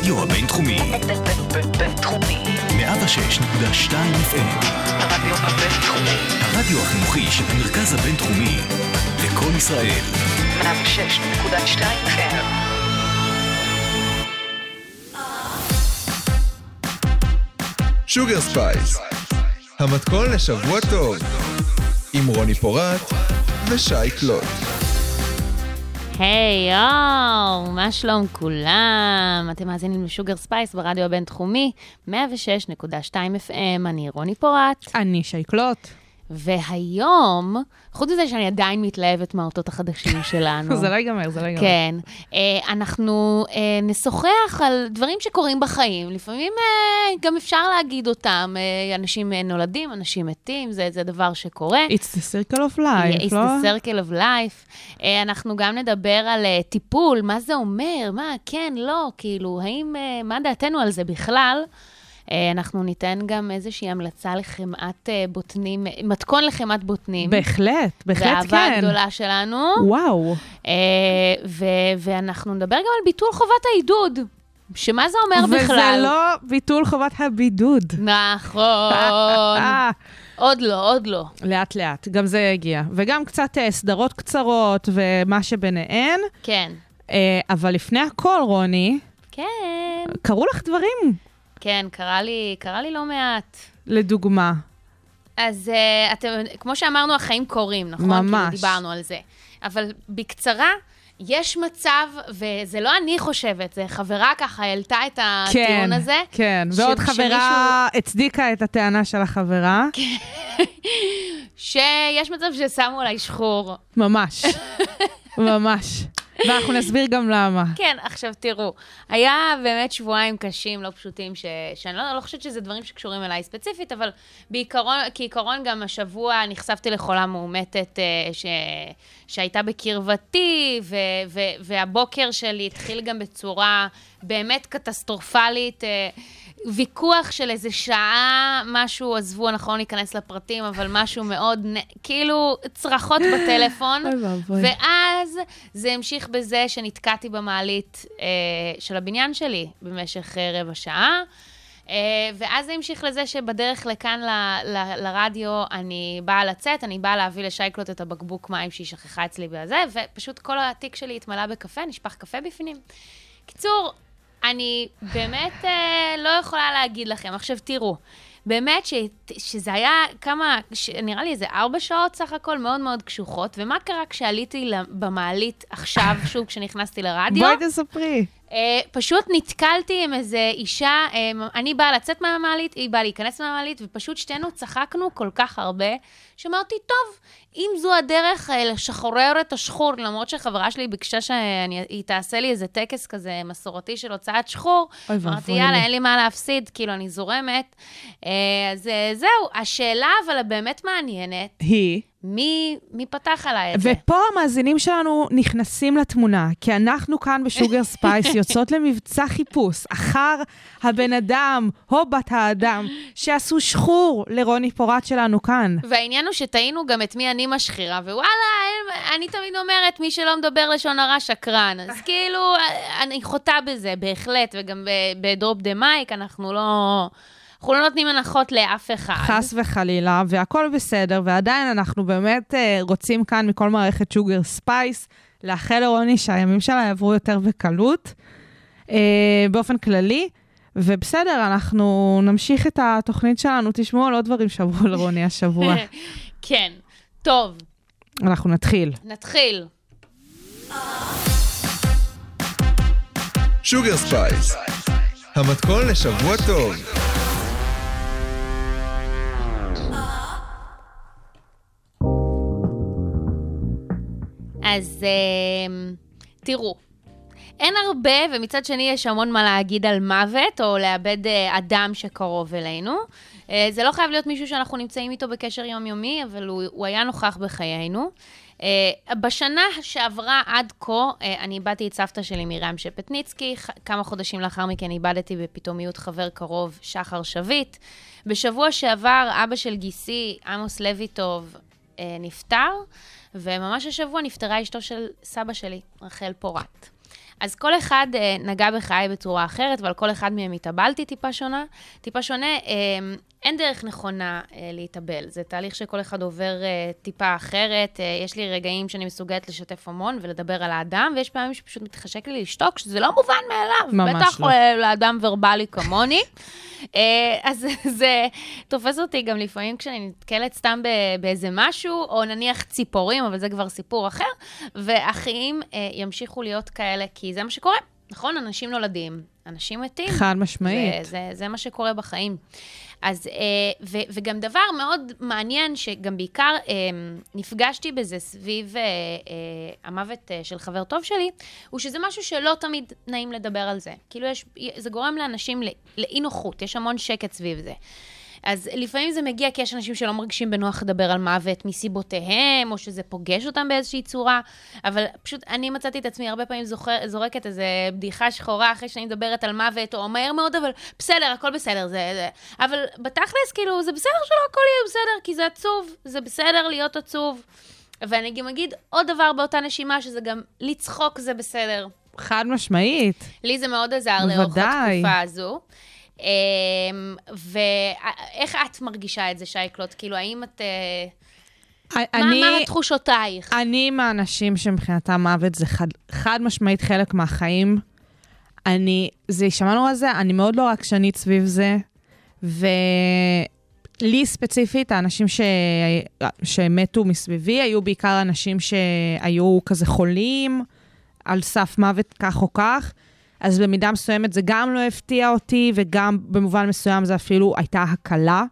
הרדיו הבינתחומי. בינתחומי. 106.2 FM. הרדיו הבינתחומי. הרדיו החינוכי של המרכז הבינתחומי. לקום ישראל. 106.2 FM. Sugar Space, המתכון לשבוע טוב, עם רוני פורט ושי קלוט. היי יואו, מה שלום כולם? אתם מאזינים ל Sugar Space ברדיו הבינתחומי, 106.2 FM, אני רוני פורט. אני שי קלוט. והיום, חוץ מזה שאני עדיין מתלהבת מהאותות החדשים שלנו. זה לא ייגמר, זה לא ייגמר. כן. אה, אנחנו אה, נשוחח על דברים שקורים בחיים. לפעמים אה, גם אפשר להגיד אותם. אנשים נולדים, אנשים מתים, זה, זה דבר שקורה. It's the circle of life, It's לא? the circle of life. אנחנו גם נדבר על טיפול, מה זה אומר, מה, כן, לא, כאילו, האם, מה דעתנו על זה בכלל? אה, אנחנו ניתן גם איזושהי המלצה לחמאת אה, בוטנים, מתכון לחמאת בוטנים. בהחלט, בהחלט כן. האהבה הגדולה שלנו. וואו. אה, ו- ואנחנו נדבר גם על ביטול חובת העידוד. שמה זה אומר וזה בכלל? לא ביטול חובת הבידוד. נכון. עוד לא, עוד לא. לאט לאט, גם זה יגיע. וגם קצת סדרות קצרות ומה שביניהן. כן. אבל לפני הכל, רוני, כן. קרו לך דברים, כן, קרה לי, קרה לי לא מעט. לדוגמה. אז uh, אתם, כמו שאמרנו, החיים קורים, נכון? ממש. כאילו דיברנו על זה. אבל בקצרה, יש מצב, וזה לא אני חושבת, זה חברה ככה העלתה את הטיעון כן, הזה. כן. ש- ועוד שמישהו- חברה הצדיקה את הטענה של החברה. שיש מצב ששמו עליי שחור. ממש. ממש. ואנחנו נסביר גם למה. כן, עכשיו תראו, היה באמת שבועיים קשים, לא פשוטים, ש... שאני לא, לא חושבת שזה דברים שקשורים אליי ספציפית, אבל בעיקרון, כעיקרון גם השבוע נחשפתי לחולה מאומתת אה, ש... שהייתה בקרבתי, ו... ו... והבוקר שלי התחיל גם בצורה באמת קטסטרופלית. ויכוח של איזה שעה, משהו, עזבו, אנחנו לא ניכנס לפרטים, אבל משהו מאוד, כאילו, צרחות בטלפון. ואז זה המשיך בזה שנתקעתי במעלית אה, של הבניין שלי במשך אה, רבע שעה. אה, ואז זה המשיך לזה שבדרך לכאן ל, ל, לרדיו אני באה לצאת, אני באה להביא לשייקלוט את הבקבוק מים שהיא שכחה אצלי בזה, ופשוט כל התיק שלי התמלא בקפה, נשפך קפה בפנים. קיצור, אני באמת אה, לא יכולה להגיד לכם. עכשיו תראו, באמת ש, שזה היה כמה, ש, נראה לי איזה ארבע שעות סך הכל מאוד מאוד קשוחות, ומה קרה כשעליתי במעלית עכשיו, שוב, כשנכנסתי לרדיו? בואי תספרי. אה, פשוט נתקלתי עם איזה אישה, אה, אני באה לצאת מהמעלית, היא באה להיכנס מהמעלית, ופשוט שתינו צחקנו כל כך הרבה, שאמרתי, טוב, אם זו הדרך אה, לשחרר את השחור, למרות שחברה שלי ביקשה שהיא תעשה לי איזה טקס כזה מסורתי של הוצאת שחור, אמרתי. יאללה, אין לי מה להפסיד, כאילו, אני זורמת. אה, אז זהו, השאלה אבל הבאמת מעניינת, היא. מי, מי פתח עליי את זה? ופה המאזינים שלנו נכנסים לתמונה, כי אנחנו כאן ב Sugar Space יוצאות למבצע חיפוש אחר הבן אדם או בת האדם שעשו שחור לרוני פורט שלנו כאן. והעניין הוא שטעינו גם את מי אני משחירה, ווואלה, אין- אני תמיד אומרת, מי שלא מדבר לשון הרע שקרן. אז כאילו, אני חוטאה בזה, בהחלט, וגם ב drop the mic, אנחנו לא... אנחנו לא נותנים הנחות לאף אחד. חס וחלילה, והכל בסדר, ועדיין אנחנו באמת אה, רוצים כאן מכל מערכת Sugar Space לאחל לרוני שהימים שלה יעברו יותר בקלות, אה, באופן כללי. ובסדר, אנחנו נמשיך את התוכנית שלנו, תשמעו על עוד דברים שעברו לרוני השבוע. כן. טוב, אנחנו נתחיל. נתחיל. Sugar Spice, המתכון לשבוע טוב. אז אה, תראו, אין הרבה, ומצד שני יש המון מה להגיד על מוות, או לאבד אה, אדם שקרוב אלינו. אה, זה לא חייב להיות מישהו שאנחנו נמצאים איתו בקשר יומיומי, אבל הוא, הוא היה נוכח בחיינו. אה, בשנה שעברה עד כה, אני איבדתי את סבתא שלי מרים שפטניצקי, כמה חודשים לאחר מכן איבדתי בפתאומיות חבר קרוב, שחר שביט. בשבוע שעבר אבא של גיסי, עמוס לויטוב, נפטר, וממש השבוע נפטרה אשתו של סבא שלי, רחל פורט. אז כל אחד אה, נגע בחיי בצורה אחרת, ועל כל אחד מהם התאבלתי טיפה שונה. טיפה שונה, אה, אין דרך נכונה אה, להתאבל. זה תהליך שכל אחד עובר אה, טיפה אחרת. אה, יש לי רגעים שאני מסוגלת לשתף המון ולדבר על האדם, ויש פעמים שפשוט מתחשק לי לשתוק, שזה לא מובן מאליו. ממש בטח לא. אה, לאדם ורבלי כמוני. אה, אז זה תופס אותי גם לפעמים כשאני נתקלת סתם ב- באיזה משהו, או נניח ציפורים, אבל זה כבר סיפור אחר, והחיים אה, ימשיכו להיות כאלה, כי זה מה שקורה. נכון? אנשים נולדים, אנשים מתים. חד משמעית. זה, זה, זה מה שקורה בחיים. אז, אה, ו, וגם דבר מאוד מעניין, שגם בעיקר אה, נפגשתי בזה סביב אה, המוות של חבר טוב שלי, הוא שזה משהו שלא תמיד נעים לדבר על זה. כאילו, יש, זה גורם לאנשים לא- לאי נוחות, יש המון שקט סביב זה. אז לפעמים זה מגיע כי יש אנשים שלא מרגישים בנוח לדבר על מוות מסיבותיהם, או שזה פוגש אותם באיזושהי צורה, אבל פשוט אני מצאתי את עצמי הרבה פעמים זוכר, זורקת איזה בדיחה שחורה אחרי שאני מדברת על מוות, או מהר מאוד, אבל בסדר, הכל בסדר, זה... זה. אבל בתכלס, כאילו, זה בסדר שלא הכל יהיה בסדר, כי זה עצוב, זה בסדר להיות עצוב. ואני גם אגיד עוד דבר באותה נשימה, שזה גם לצחוק זה בסדר. חד משמעית. לי זה מאוד עזר לאורך בוודאי. התקופה הזו. אמ, ואיך את מרגישה את זה, שייקלוט? כאילו, האם את... אה, מה, אני, מה תחושותייך? אני מהאנשים שמבחינתם מוות זה חד, חד משמעית חלק מהחיים. אני, זה יישמע נורא זה, אני מאוד לא רגשנית סביב זה, ולי ספציפית, האנשים ש... שמתו מסביבי היו בעיקר אנשים שהיו כזה חולים, על סף מוות כך או כך. אז במידה מסוימת זה גם לא הפתיע אותי, וגם במובן מסוים זה אפילו הייתה הקלה,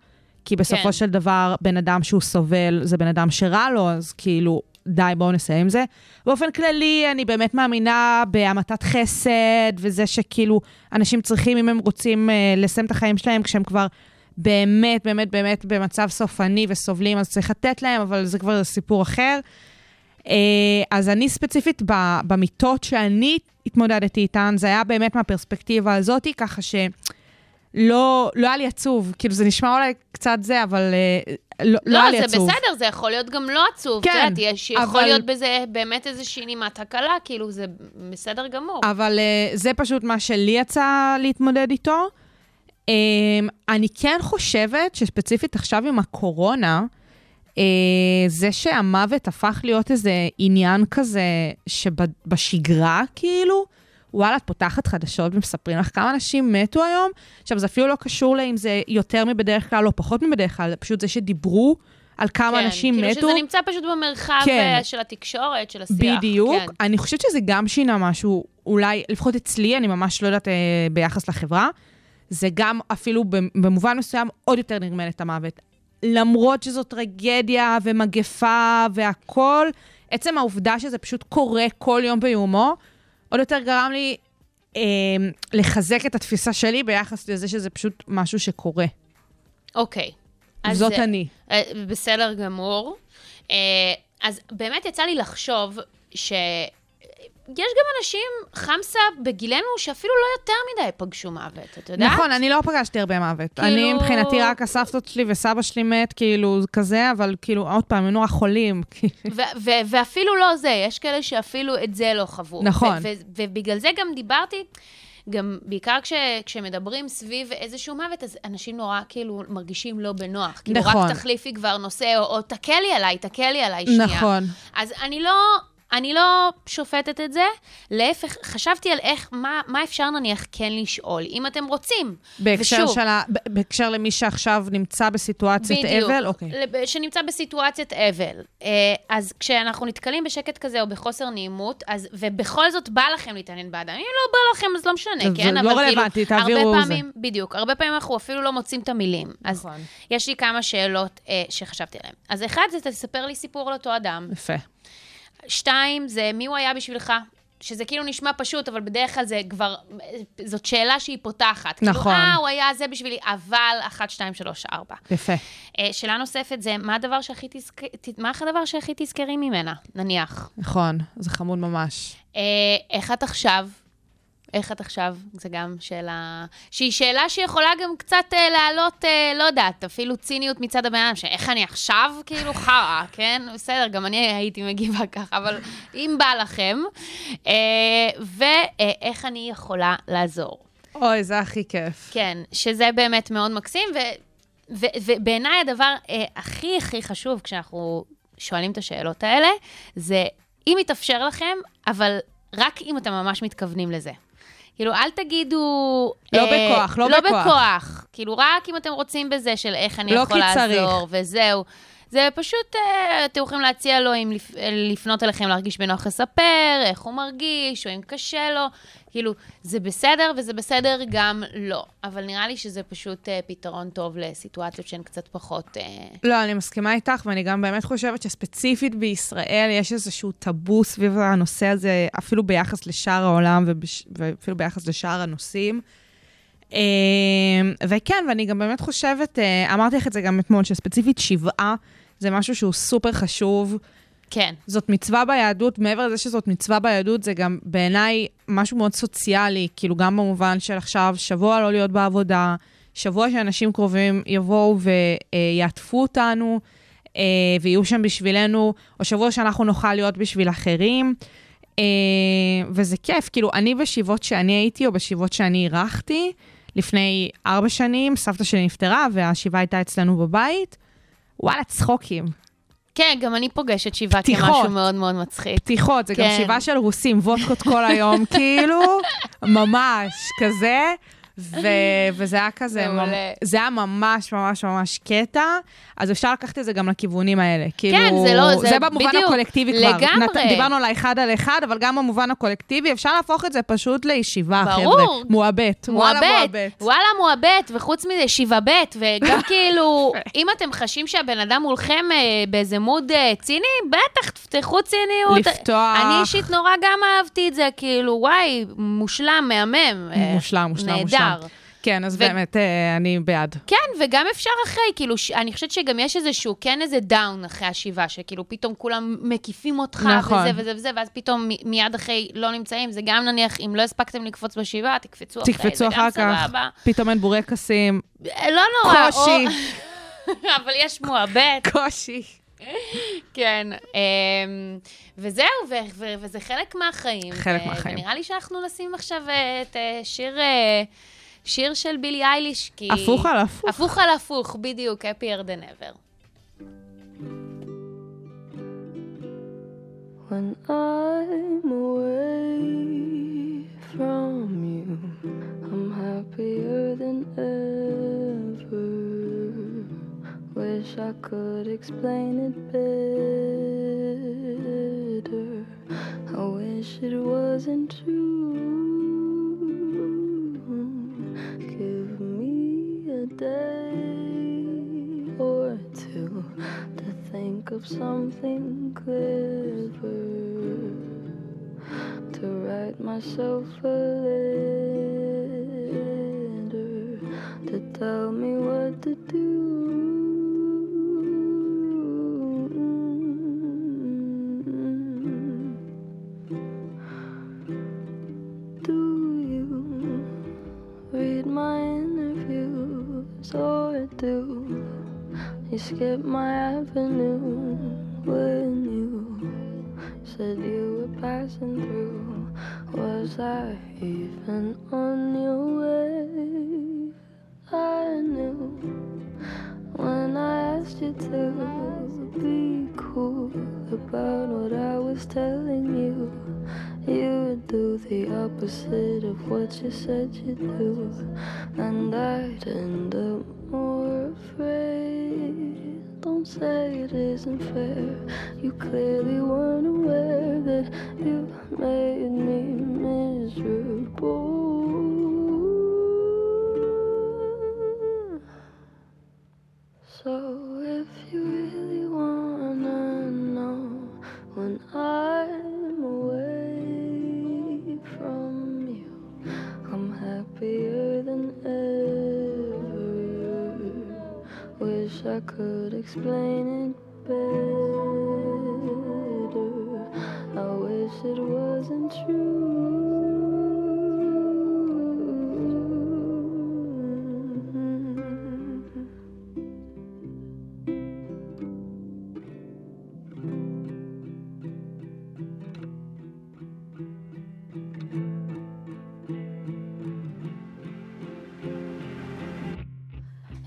כי בסופו כן. של דבר, בן אדם שהוא סובל זה בן אדם שרע לו, אז כאילו, די, בואו נסיים עם זה. באופן כללי, אני באמת מאמינה בהמתת חסד, וזה שכאילו, אנשים צריכים, אם הם רוצים אה, לסיים את החיים שלהם, כשהם כבר באמת, באמת, באמת במצב סופני וסובלים, אז צריך לתת להם, אבל זה כבר סיפור אחר. אה, אז אני ספציפית במיטות שאני התמודדתי איתן, זה היה באמת מהפרספקטיבה הזאת, ככה שלא לא היה לי עצוב. כאילו, זה נשמע אולי קצת זה, אבל אה, לא, לא, היה לי לא, עצוב. זה בסדר, זה יכול להיות גם לא עצוב. כן, את יודעת, יש, יכול אבל- להיות בזה באמת איזושהי נימת הקלה, כאילו, זה בסדר גמור. אבל uh, זה פשוט מה שלי יצא להתמודד איתו. אני כן חושבת שספציפית עכשיו עם הקורונה, זה שהמוות הפך להיות איזה עניין כזה שבשגרה, כאילו, וואלה, את פותחת חדשות ומספרים לך כמה אנשים מתו היום. עכשיו, זה אפילו לא קשור לאם זה יותר מבדרך כלל או פחות מבדרך כלל, פשוט זה שדיברו על כמה כן, אנשים כאילו מתו. שזה נמצא פשוט במרחב כן. אה, של התקשורת, של השיח. בדיוק. כן. אני חושבת שזה גם שינה משהו, אולי, לפחות אצלי, אני ממש לא יודעת אה, ביחס לחברה, זה גם אפילו במובן מסוים עוד יותר נרמל את המוות. למרות שזו טרגדיה ומגפה והכול, עצם העובדה שזה פשוט קורה כל יום ביומו, עוד יותר גרם לי אה, לחזק את התפיסה שלי ביחס לזה שזה פשוט משהו שקורה. אוקיי. אז, זאת אה, אני. אה, בסדר גמור. אה, אז באמת יצא לי לחשוב ש... יש גם אנשים, חמסה, בגילנו, שאפילו לא יותר מדי פגשו מוות, את יודעת? נכון, אני לא פגשתי הרבה מוות. כאילו- אני מבחינתי רק הסבתות שלי וסבא שלי מת, כאילו, כזה, אבל כאילו, עוד פעם, הם נורא חולים. ואפילו לא זה, יש כאלה שאפילו את זה לא חוו. נכון. ובגלל זה גם דיברתי, גם בעיקר כש- כשמדברים סביב איזשהו מוות, אז אנשים נורא כאילו מרגישים לא בנוח. כאילו, נכון. רק תחליפי כבר נושא, או, או תקל לי עליי, תקל לי עליי שנייה. נכון. אז אני לא... אני לא שופטת את זה, להפך, חשבתי על איך, מה, מה אפשר נניח כן לשאול, אם אתם רוצים. בהקשר, ושוב, של ה... ב- בהקשר למי שעכשיו נמצא בסיטואציית בדיוק. אבל? אוקיי. לב- שנמצא בסיטואציית אבל. אה, אז כשאנחנו נתקלים בשקט כזה או בחוסר נעימות, אז, ובכל זאת בא לכם להתעניין באדם, אם לא בא לכם אז לא משנה, זה כן? לא אבל רלוונטי, כאילו, תעבירו הרבה זה. פעמים, בדיוק, הרבה פעמים אנחנו אפילו לא מוצאים את המילים. אז נכון. יש לי כמה שאלות אה, שחשבתי עליהן. אז אחד זה תספר לי סיפור על אותו אדם. יפה. שתיים, זה מי הוא היה בשבילך. שזה כאילו נשמע פשוט, אבל בדרך כלל זה כבר, זאת שאלה שהיא פותחת. נכון. כאילו, אה, הוא היה זה בשבילי, אבל 1, 2, 3, 4. יפה. אה, שאלה נוספת זה, מה הדבר שהכי תזכ... ת- מה הדבר שהכי תזכרי ממנה, נניח? נכון, זה חמוד ממש. אה, איך את עכשיו? איך את עכשיו? זו גם שאלה, שהיא שאלה שיכולה גם קצת אה, להעלות, אה, לא יודעת, אפילו ציניות מצד הבן אדם, שאיך אני עכשיו, כאילו חרא, כן? בסדר, גם אני הייתי מגיבה ככה, אבל אם בא לכם. אה, ואיך אני יכולה לעזור. אוי, זה הכי כיף. כן, שזה באמת מאוד מקסים, ו, ובעיניי הדבר אה, הכי הכי חשוב כשאנחנו שואלים את השאלות האלה, זה אם יתאפשר לכם, אבל רק אם אתם ממש מתכוונים לזה. כאילו, אל תגידו... לא בכוח, לא לא בכוח. בכוח. כאילו, רק אם אתם רוצים בזה של איך אני לא יכול. לעזור, וזהו. זה פשוט, אה, אתם יכולים להציע לו אם אה, לפנות אליכם להרגיש בנוח לספר, איך הוא מרגיש, או אם קשה לו. כאילו, זה בסדר, וזה בסדר גם לא. אבל נראה לי שזה פשוט אה, פתרון טוב לסיטואציות שהן קצת פחות... לא, אני מסכימה איתך, ואני גם באמת חושבת שספציפית בישראל יש איזשהו טאבו סביב הנושא הזה, אפילו ביחס לשאר העולם ובש... ואפילו ביחס לשאר הנושאים. אה, וכן, ואני גם באמת חושבת, אמרתי לך את זה גם אתמול, שספציפית שבעה זה משהו שהוא סופר חשוב. כן. זאת מצווה ביהדות, מעבר לזה שזאת מצווה ביהדות, זה גם בעיניי משהו מאוד סוציאלי, כאילו גם במובן של עכשיו, שבוע לא להיות בעבודה, שבוע שאנשים קרובים יבואו ויעטפו אותנו, אה, ויהיו שם בשבילנו, או שבוע שאנחנו נוכל להיות בשביל אחרים. אה, וזה כיף, כאילו, אני בשבעות שאני הייתי, או בשבעות שאני אירחתי, לפני ארבע שנים, סבתא שלי נפטרה, והשבעה הייתה אצלנו בבית, וואלה, צחוקים. כן, גם אני פוגשת שבעה פתיחות. כמשהו מאוד מאוד מצחיק. פתיחות, זה גם כן. שבעה של רוסים, וודקות כל היום, כאילו, ממש, כזה. ו- וזה היה כזה, זה היה ממש ממש ממש קטע, אז אפשר לקחת את זה גם לכיוונים האלה. כאילו, זה לא- זה זה במובן בדיוק, הקולקטיבי כבר. לגמרי. נת- דיברנו על האחד על אחד, אבל גם במובן הקולקטיבי, אפשר להפוך את זה פשוט לישיבה, ברור. חבר'ה. מועבט. מועבט, מועבט. וואלה מועבט, וחוץ מזה שיבה בית, וגם כאילו, אם אתם חשים שהבן אדם מולכם אה, באיזה מוד אה, ציני, בטח, תפתחו ציניות. לפתוח. אני אישית נורא גם אהבתי את זה, כאילו, וואי, מושלם, מהמם. אה, מושלם, מושלם, נהדר. מושלם. כן, אז ו- באמת, אה, אני בעד. כן, וגם אפשר אחרי, כאילו, ש... אני חושבת שגם יש איזשהו, כן איזה דאון אחרי השבעה, שכאילו פתאום כולם מקיפים אותך, נכון. וזה וזה וזה, ואז פתאום מיד אחרי לא נמצאים, זה גם נניח, אם לא הספקתם לקפוץ בשבעה, תקפצו אחרי, תקפצו זה גם אחר כך, סבבה. פתאום אין בורקסים, אה, לא נורא. קושי. או... אבל יש מועבט, קושי. כן. אמ, וזהו, ו- ו- וזה חלק מהחיים. חלק ו- מהחיים. ונראה לי שאנחנו נשים עכשיו אה, את אה, שיר... אה, שיר של בילי אייליש, כי... הפוך על הפוך. הפוך על הפוך, בדיוק, happier than ever. When I'm away from you, I'm happier than ever. Wish I could explain it better. I wish it wasn't true. A day or two to think of something clever to write myself a letter to tell me what to do. said you do.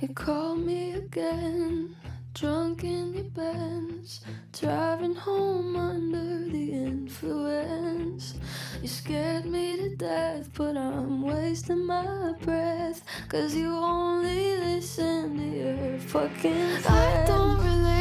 Call me again, drunk in your Benz, driving home under the influence. You scared me to death, but I'm wasting my breath. Cause you only listen to your fucking friends. I don't relate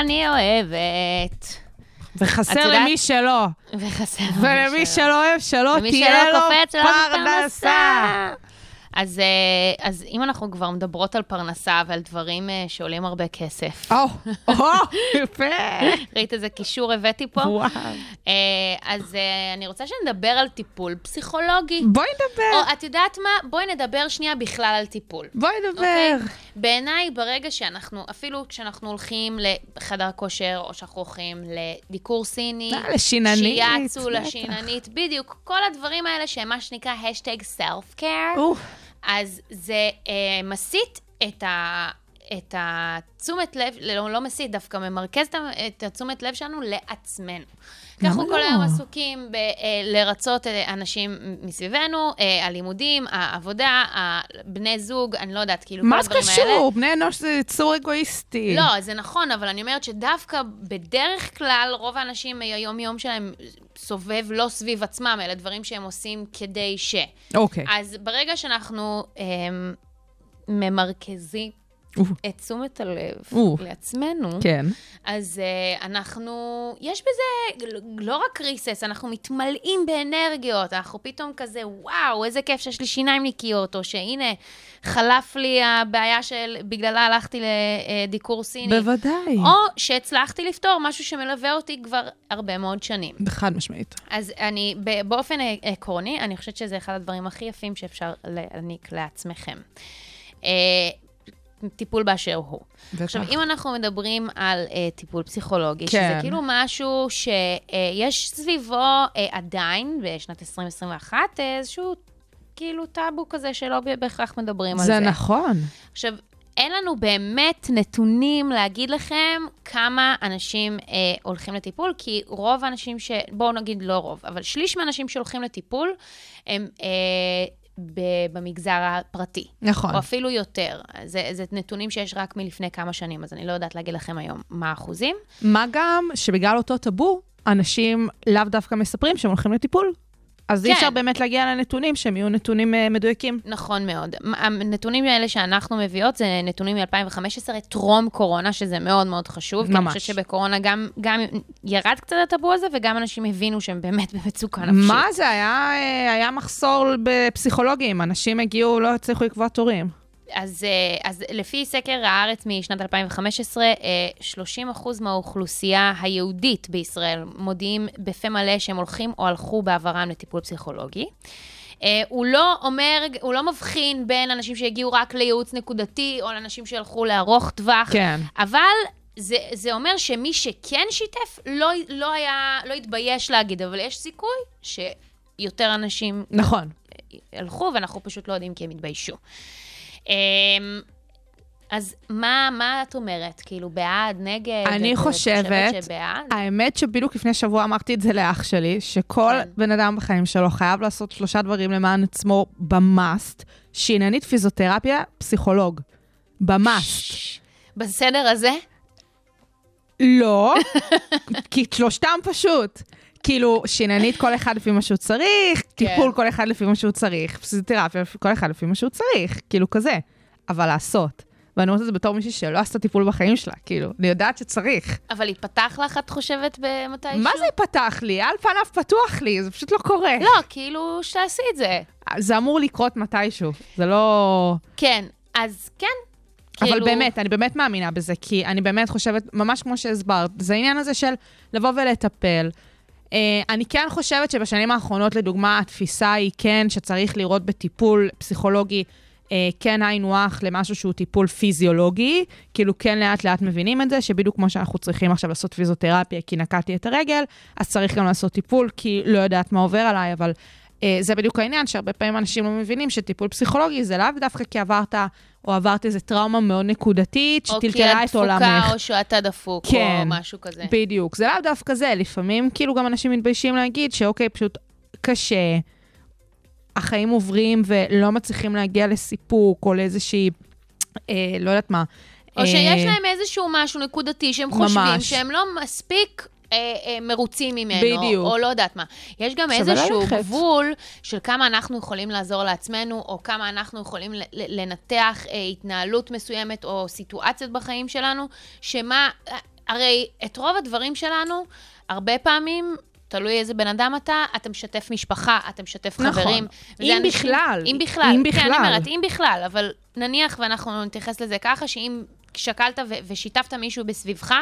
אני אוהבת. וחסר למי שלא. וחסר לו ולמי מישהו. שלא אוהב, שלא תהיה שלא לו שלא פרנסה. אז, אה, אז אם אנחנו כבר מדברות על פרנסה ועל דברים אה, שעולים הרבה כסף, או, או, יפה. ראית איזה קישור הבאתי פה? וואו. אה, אז אני רוצה שנדבר על טיפול פסיכולוגי. בואי נדבר, או את יודעת מה? בואי נדבר שנייה בכלל על טיפול. בואי אוקיי? נדבר. בעיניי, ברגע שאנחנו, אפילו כשאנחנו הולכים לחדר כושר, או שאנחנו הולכים לדיקור סיני, לשיננית, שיאצו. לשיננית, בדיוק, כל הדברים האלה שהם מה שנקרא hashtag self care, אוף. אז זה אה, מסיט את ה... את התשומת לב, לא, לא מסיט, דווקא ממרכז את התשומת לב שלנו לעצמנו. למה אנחנו כל לא? היום עסוקים בלרצות אנשים מסביבנו, אה, הלימודים, העבודה, בני זוג, אני לא יודעת, כאילו, כל מה זה הדברים האלה. קשור? בני אנוש זה יצור אגואיסטי. לא, זה נכון, אבל אני אומרת שדווקא בדרך כלל, רוב האנשים, היום-יום שלהם סובב לא סביב עצמם, אלה דברים שהם עושים כדי ש. אוקיי. אז ברגע שאנחנו אמ, ממרכזים. את תשומת הלב. לעצמנו, כן. אז uh, אנחנו, יש בזה לא רק ריסס, אנחנו מתמלאים באנרגיות, אנחנו פתאום כזה, וואו, איזה כיף שיש לי שיניים נקיות, או שהנה, חלף לי הבעיה של, בגללה הלכתי לדיקור סיני. בוודאי. או שהצלחתי לפתור משהו שמלווה אותי כבר הרבה מאוד שנים. חד משמעית. אז אני, באופן עקרוני, אני חושבת שזה אחד הדברים הכי יפים שאפשר להעניק לעצמכם. אה, טיפול באשר הוא. בטח. עכשיו, אם אנחנו מדברים על אה, טיפול פסיכולוגי, כן. שזה כאילו משהו שיש סביבו אה, עדיין, בשנת 2021, אה, איזשהו כאילו טאבו כזה שלא בהכרח מדברים על זה. זה נכון. עכשיו, אין לנו באמת נתונים להגיד לכם כמה אנשים אה, הולכים לטיפול, כי רוב האנשים ש... בואו נגיד לא רוב, אבל שליש מהאנשים שהולכים לטיפול הם אה, במגזר הפרטי. נכון. או אפילו יותר. זה, זה נתונים שיש רק מלפני כמה שנים, אז אני לא יודעת להגיד לכם היום מה האחוזים. מה גם שבגלל אותו טאבו, אנשים לאו דווקא מספרים שהם הולכים לטיפול. אז אי כן. אפשר באמת להגיע לנתונים שהם יהיו נתונים אה, מדויקים. נכון מאוד. הנתונים האלה שאנחנו מביאות זה נתונים מ-2015, טרום קורונה, שזה מאוד מאוד חשוב. כי אני ממש. חושבת שבקורונה גם, גם ירד קצת הטאבו הזה, וגם אנשים הבינו שהם באמת במצוקה נפשית. מה זה? היה, אה, היה מחסור בפסיכולוגים, אנשים הגיעו, לא הצליחו לקבוע תורים. אז, אה, אז לפי סקר הארץ משנת 2015, אה, 30% מהאוכלוסייה היהודית בישראל מודיעים בפה מלא שהם הולכים או הלכו בעברם לטיפול פסיכולוגי. אה, הוא לא אומר, הוא לא מבחין בין אנשים שהגיעו רק לייעוץ נקודתי, או לאנשים שהלכו לארוך טווח. כן. אבל זה, זה אומר שמי שכן שיתף, לא, לא היה, לא התבייש להגיד, אבל יש סיכוי שיותר אנשים נכון. הלכו, ואנחנו פשוט לא יודעים כי הם התביישו. אמ, אז מה, מה את אומרת? כאילו, בעד, נגד? אני חושבת, שבעד? האמת שבדיוק לפני שבוע אמרתי את זה לאח שלי, שכל כן. בן אדם בחיים שלו חייב לעשות שלושה דברים למען עצמו במאסט, שעניינית פיזיותרפיה, פסיכולוג. במאסט. בסדר הזה? לא, כי שלושתם פשוט. כאילו, שעניינית כל אחד לפי מה שהוא צריך, טיפול כל אחד לפי מה שהוא צריך, פיזיותרפיה כל אחד לפי מה שהוא צריך, כאילו כזה. אבל לעשות. ואני אומרת את זה בתור מישהי שלא עשתה טיפול בחיים שלה, כאילו, אני יודעת שצריך. אבל ייפתח לך, את חושבת, במתישהו? מה זה ייפתח לי? על פניו פתוח לי, זה פשוט לא קורה. לא, כאילו, שתעשי את זה. זה אמור לקרות מתישהו, זה לא... כן, אז כן. אבל כאילו- באמת, אני באמת מאמינה בזה, כי אני באמת חושבת, ממש כמו שהסברת, זה העניין הזה של לבוא ולטפל. Uh, אני כן חושבת שבשנים האחרונות, לדוגמה, התפיסה היא כן שצריך לראות בטיפול פסיכולוגי uh, כן היינו הך למשהו שהוא טיפול פיזיולוגי, כאילו כן לאט לאט מבינים את זה, שבדיוק כמו שאנחנו צריכים עכשיו לעשות פיזיותרפיה כי נקעתי את הרגל, אז צריך גם לעשות טיפול, כי לא יודעת מה עובר עליי, אבל זה בדיוק העניין, שהרבה פעמים אנשים לא מבינים שטיפול פסיכולוגי זה לאו דווקא כי עברת או עברת איזו טראומה מאוד נקודתית או כי שטלטלה את את עולמך. דפוקה, או שאתה דפוק, כן. או משהו כזה. בדיוק, זה לאו דווקא זה, לפעמים כאילו גם אנשים מתביישים להגיד שאוקיי, פשוט קשה, החיים עוברים ולא מצליחים להגיע לסיפוק או לאיזושהי, אה, לא יודעת מה. או שיש אה, להם איזשהו משהו נקודתי שהם חושבים ממש. שהם לא מספיק אה, אה, מרוצים ממנו, בדיוק. או לא יודעת מה. יש גם איזשהו ללכת. גבול של כמה אנחנו יכולים לעזור לעצמנו, או כמה אנחנו יכולים לנתח אה, התנהלות מסוימת או סיטואציות בחיים שלנו, שמה, אה, הרי את רוב הדברים שלנו, הרבה פעמים... תלוי איזה בן אדם אתה, אתה משתף משפחה, אתה משתף נכון. חברים. אם אנשים- בכלל. אם בכלל. אם כן, בכלל. אני אומרת, אם בכלל, אבל נניח ואנחנו נתייחס לזה ככה, שאם שקלת ו- ושיתפת מישהו בסביבך,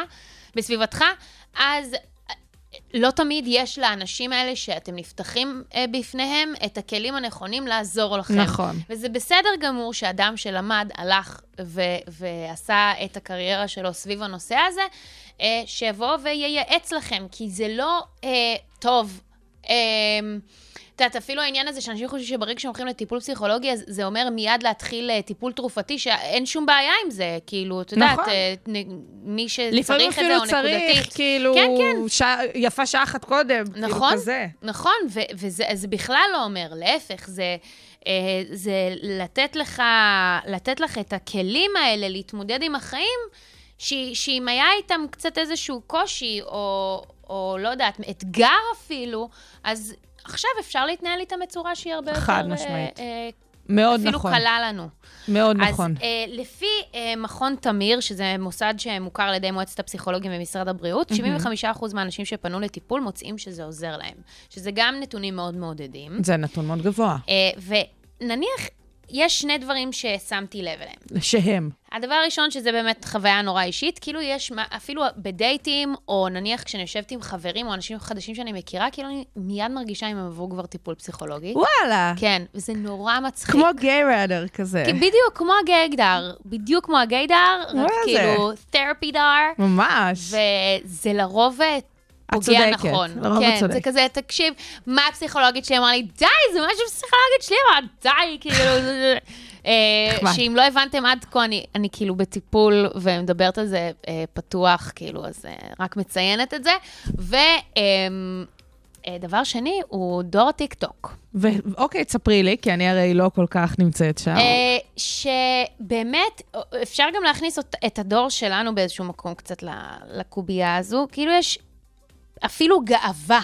בסביבתך, אז אה, לא תמיד יש לאנשים האלה שאתם נפתחים אה, בפניהם את הכלים הנכונים לעזור לכם. נכון. וזה בסדר גמור שאדם שלמד, הלך ו- ועשה את הקריירה שלו סביב הנושא הזה, אה, שיבוא וייעץ לכם, כי זה לא אה, טוב. אה, את יודעת, אפילו העניין הזה שאנשים חושבים שברגע שהם הולכים לטיפול פסיכולוגי, זה אומר מיד להתחיל אה, טיפול תרופתי, שאין שום בעיה עם זה. כאילו, את יודעת, נכון. אה, מי לפעמים שצריך את זה, אפילו או צריך, נקודתית. כאילו, כן, כן. שעה- יפה שעה אחת קודם, כאילו נכון, כזה. נכון, וזה זה בכלל לא אומר, להפך, זה, אה, זה לתת לך, לתת לך את הכלים האלה להתמודד עם החיים, ש- שאם היה איתם קצת איזשהו קושי, או, או לא יודעת, אתגר אפילו, אז עכשיו אפשר להתנהל איתם בצורה שהיא הרבה יותר... חד אה, משמעית. אה, מאוד אפילו נכון. קלה לנו. מאוד אז נכון. אה, לפי אה, מכון תמיר, שזה מוסד שמוכר על ידי מועצת הפסיכולוגים במשרד הבריאות, 75% מהאנשים שפנו לטיפול מוצאים שזה עוזר להם. שזה גם נתונים מאוד מעודדים. זה נתון מאוד גבוה. אה, ונניח, יש שני דברים ששמתי לב אליהם. שהם. הדבר הראשון, שזה באמת חוויה נורא אישית, כאילו יש, אפילו בדייטים, או נניח כשאני יושבת עם חברים או אנשים חדשים שאני מכירה, כאילו אני מיד מרגישה אם הם עברו כבר טיפול פסיכולוגי. וואלה. כן, וזה נורא מצחיק. כמו גיי ראדר כזה. בדיוק כמו הגיידר, בדיוק כמו הגיידר, רק זה? כאילו תרפי דר, ממש. וזה לרוב אה, פוגע נכון. לרוב את כן, זה צודקת. כזה, תקשיב, מה הפסיכולוגית שלי אמרה לי, די, זה משהו פסיכולוגית שלי אמרה, די, כאילו, זה- זה- אה. שאם לא הבנתם עד כה, אני, אני כאילו בטיפול ומדברת על זה אה, פתוח, כאילו, אז אה, רק מציינת את זה. ודבר שני, הוא דור הטיקטוק. ואוקיי, תספרי לי, כי אני הרי לא כל כך נמצאת שם. אה, שבאמת, אפשר גם להכניס את הדור שלנו באיזשהו מקום קצת לקובייה הזו. כאילו יש אפילו גאווה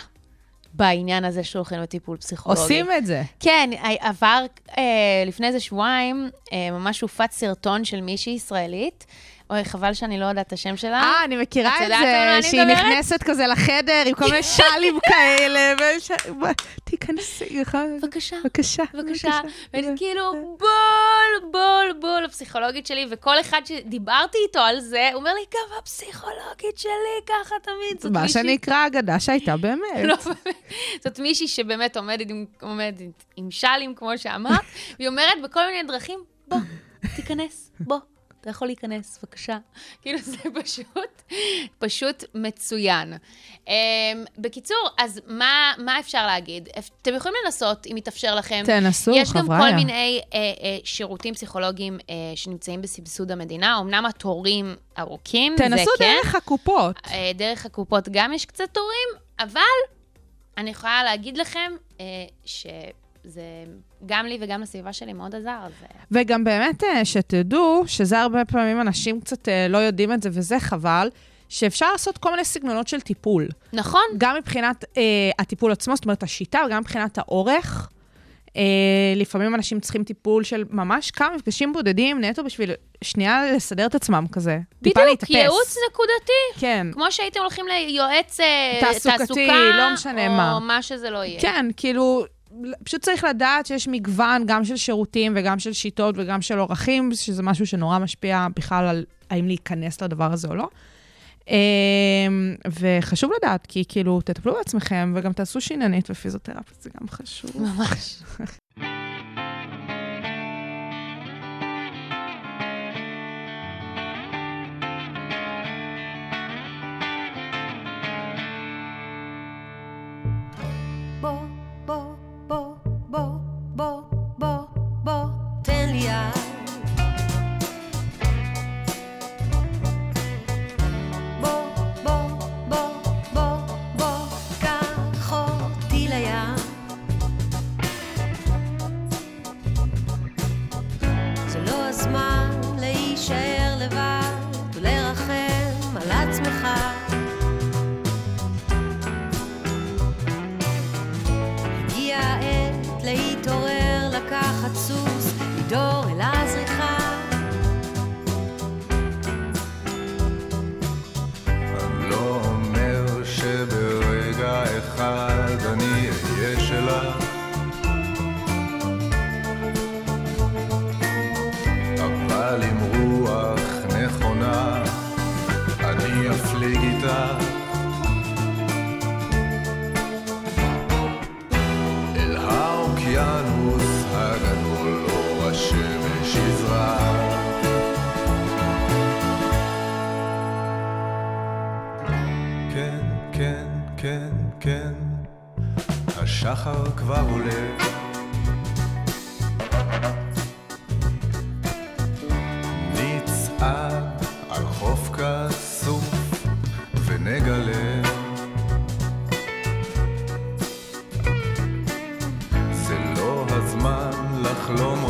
בעניין הזה שהולכים לטיפול פסיכולוגי. עושים את זה. כן, עבר אה, לפני איזה שבועיים, אה, ממש הופץ סרטון של מישהי ישראלית. אוי, חבל שאני לא יודעת את השם שלה. אה, אני מכירה את את זה, שהיא מדברת? נכנסת כזה לחדר עם כל מיני שאלים כאלה, וש- תיכנסי, בבקשה. בבקשה. בבקשה. ואני כאילו, בול, בול, בול, הפסיכולוגית שלי, וכל אחד שדיברתי איתו על זה, הוא אומר לי, גם הפסיכולוגית שלי ככה תמיד. זאת מה מישהי- שנקרא אגדה שהייתה באמת. לא, באמת. זאת מישהי שבאמת עומדת עם, עומדת עם שאלים, כמו שאמרת, והיא אומרת בכל מיני דרכים, בוא, תיכנס, בוא. אתה יכול להיכנס, בבקשה. כאילו, זה פשוט, פשוט מצוין. Um, בקיצור, אז מה, מה אפשר להגיד? אתם יכולים לנסות, אם יתאפשר לכם. תנסו, יש גם חבריה. כל מיני uh, uh, שירותים פסיכולוגיים uh, שנמצאים בסבסוד המדינה. אמנם התורים ארוכים, זה כן. תנסו דרך הקופות. אה, דרך הקופות גם יש קצת תורים, אבל אני יכולה להגיד לכם אה, שזה גם לי וגם לסביבה שלי מאוד עזר. אז... אה, וגם באמת אה, שתדעו, שזה הרבה פעמים אנשים קצת אה, לא יודעים את זה, וזה חבל, שאפשר לעשות כל מיני סגנונות של טיפול. נכון, גם מבחינת אה, הטיפול עצמו, זאת אומרת השיטה, וגם מבחינת האורך. אה, לפעמים אנשים צריכים טיפול של ממש כמה מפגשים בודדים, נטו בשביל שנייה לסדר את עצמם כזה. טיפה בדיוק, להתאפס. ייעוץ נקודתי. כן. כמו שהייתם הולכים ליועץ תעסוקתי, תעסוקה, לא משנה או מה. מה שזה לא יהיה. כן, כאילו, פשוט צריך לדעת שיש מגוון גם של שירותים וגם של שיטות וגם של אורחים, שזה משהו שנורא משפיע בכלל על האם להיכנס לדבר הזה או לא. אמ, וחשוב לדעת, כי כאילו, תטפלו בעצמכם וגם תעשו שיננית ופיזיותרפיה, זה גם חשוב. ממש. Lomo.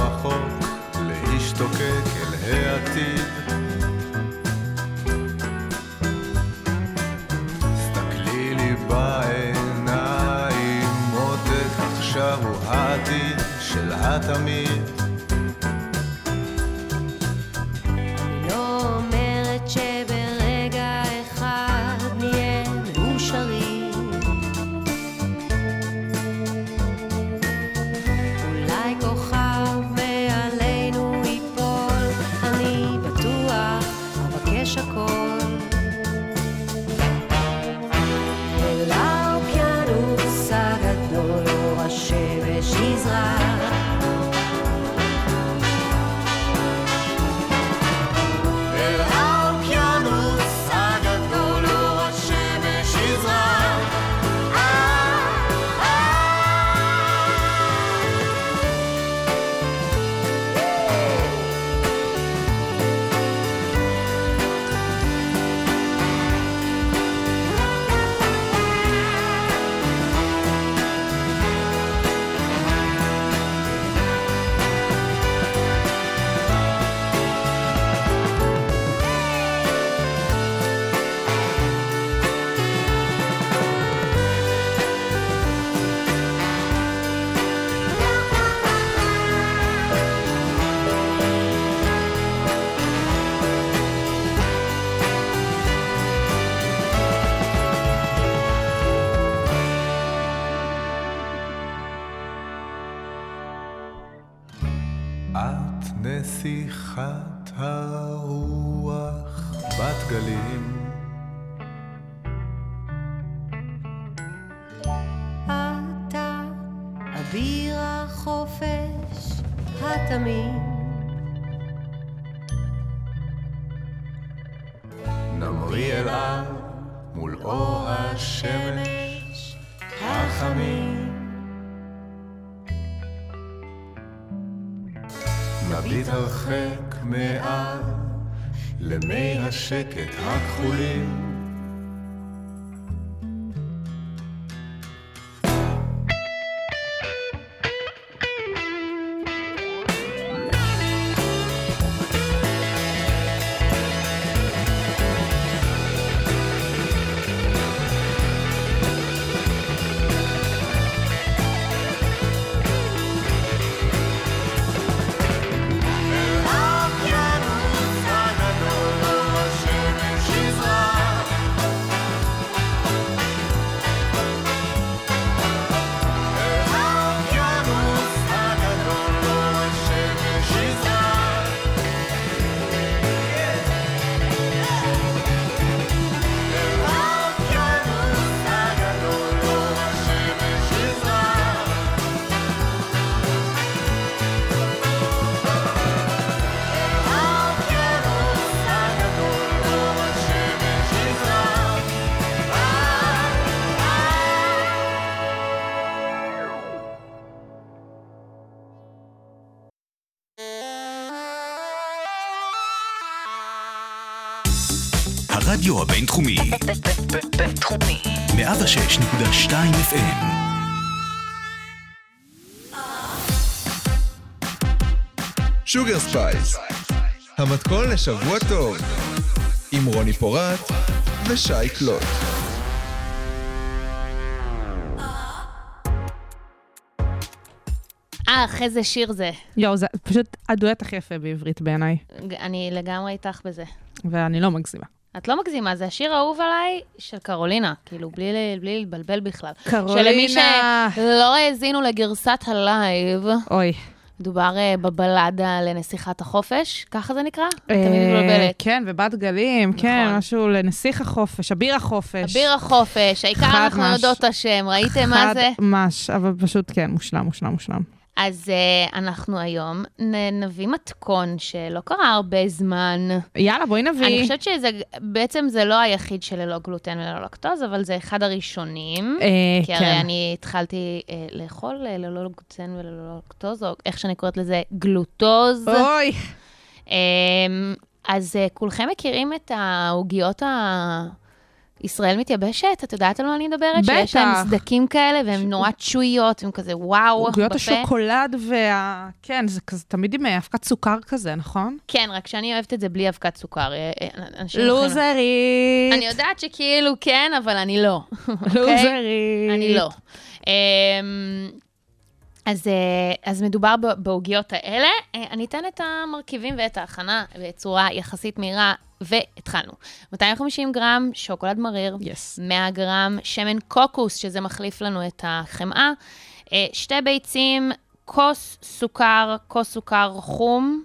את נסיכת הרוח בת גלים. אתה אביר החופש התמים. נמריא אל על מול אור השמש החמים. הרחק מעל למי השקט הכחולים. בינתחומי. 106.2 FM. Sugar Spice, המתכון לשבוע טוב, עם רוני פורט ושי קלוט. אך, איזה שיר זה. יואו, זה פשוט הדואט הכי יפה בעברית בעיניי, אני לגמרי איתך בזה. ואני לא מגזימה. את לא מגזימה, זה השיר האהוב עליי של קרולינה, כאילו, בלי, בלי להתבלבל בכלל. קרולינה. שלמי שלא האזינו לגרסת הלייב, אוי. מדובר אה, בבלדה לנסיכת החופש, ככה זה נקרא? אה, תמיד מתבלבלת. כן, ובת גלים, כן, נכון. משהו לנסיך החופש, אביר החופש. אביר החופש, העיקר אנחנו. יודעות את השם, ראיתם מה זה? חד מש, אבל פשוט כן, מושלם, מושלם, מושלם. אז אה, אנחנו היום נ- נביא מתכון שלא קרה הרבה זמן. יאללה, בואי נביא. אני חושבת שזה, בעצם זה לא היחיד שללא גלוטן וללא לקטוז, אבל זה אחד הראשונים. אה, כי כן. הרי אני התחלתי אה, לאכול אה, ללא גלוטן וללא לקטוז, או איך שאני קוראת לזה, גלוטוז. אוי, אמ, אז אה, כולכם מכירים את העוגיות ה... ישראל מתייבשת? את יודעת על מה אני מדברת? שיש להם בטח. סדקים כאלה, והן נורא צ'ויות, הם כזה וואו, עוגיות בפה. השוקולד וה... כן, זה כזה תמיד עם אה, אבקת סוכר כזה, נכון? כן, רק שאני אוהבת את זה בלי אבקת סוכר. אה, אה, לוזרית. אני יודעת שכאילו כן, אבל אני לא. אוקיי? לוזרית. אני לא. אז, אה, אז מדובר בעוגיות האלה. אה, אני אתן את המרכיבים ואת ההכנה בצורה יחסית מהירה, והתחלנו. 250 גרם שוקולד מריר, יס. 100 גרם שמן קוקוס, שזה מחליף לנו את החמאה, אה, שתי ביצים, כוס סוכר, כוס סוכר חום,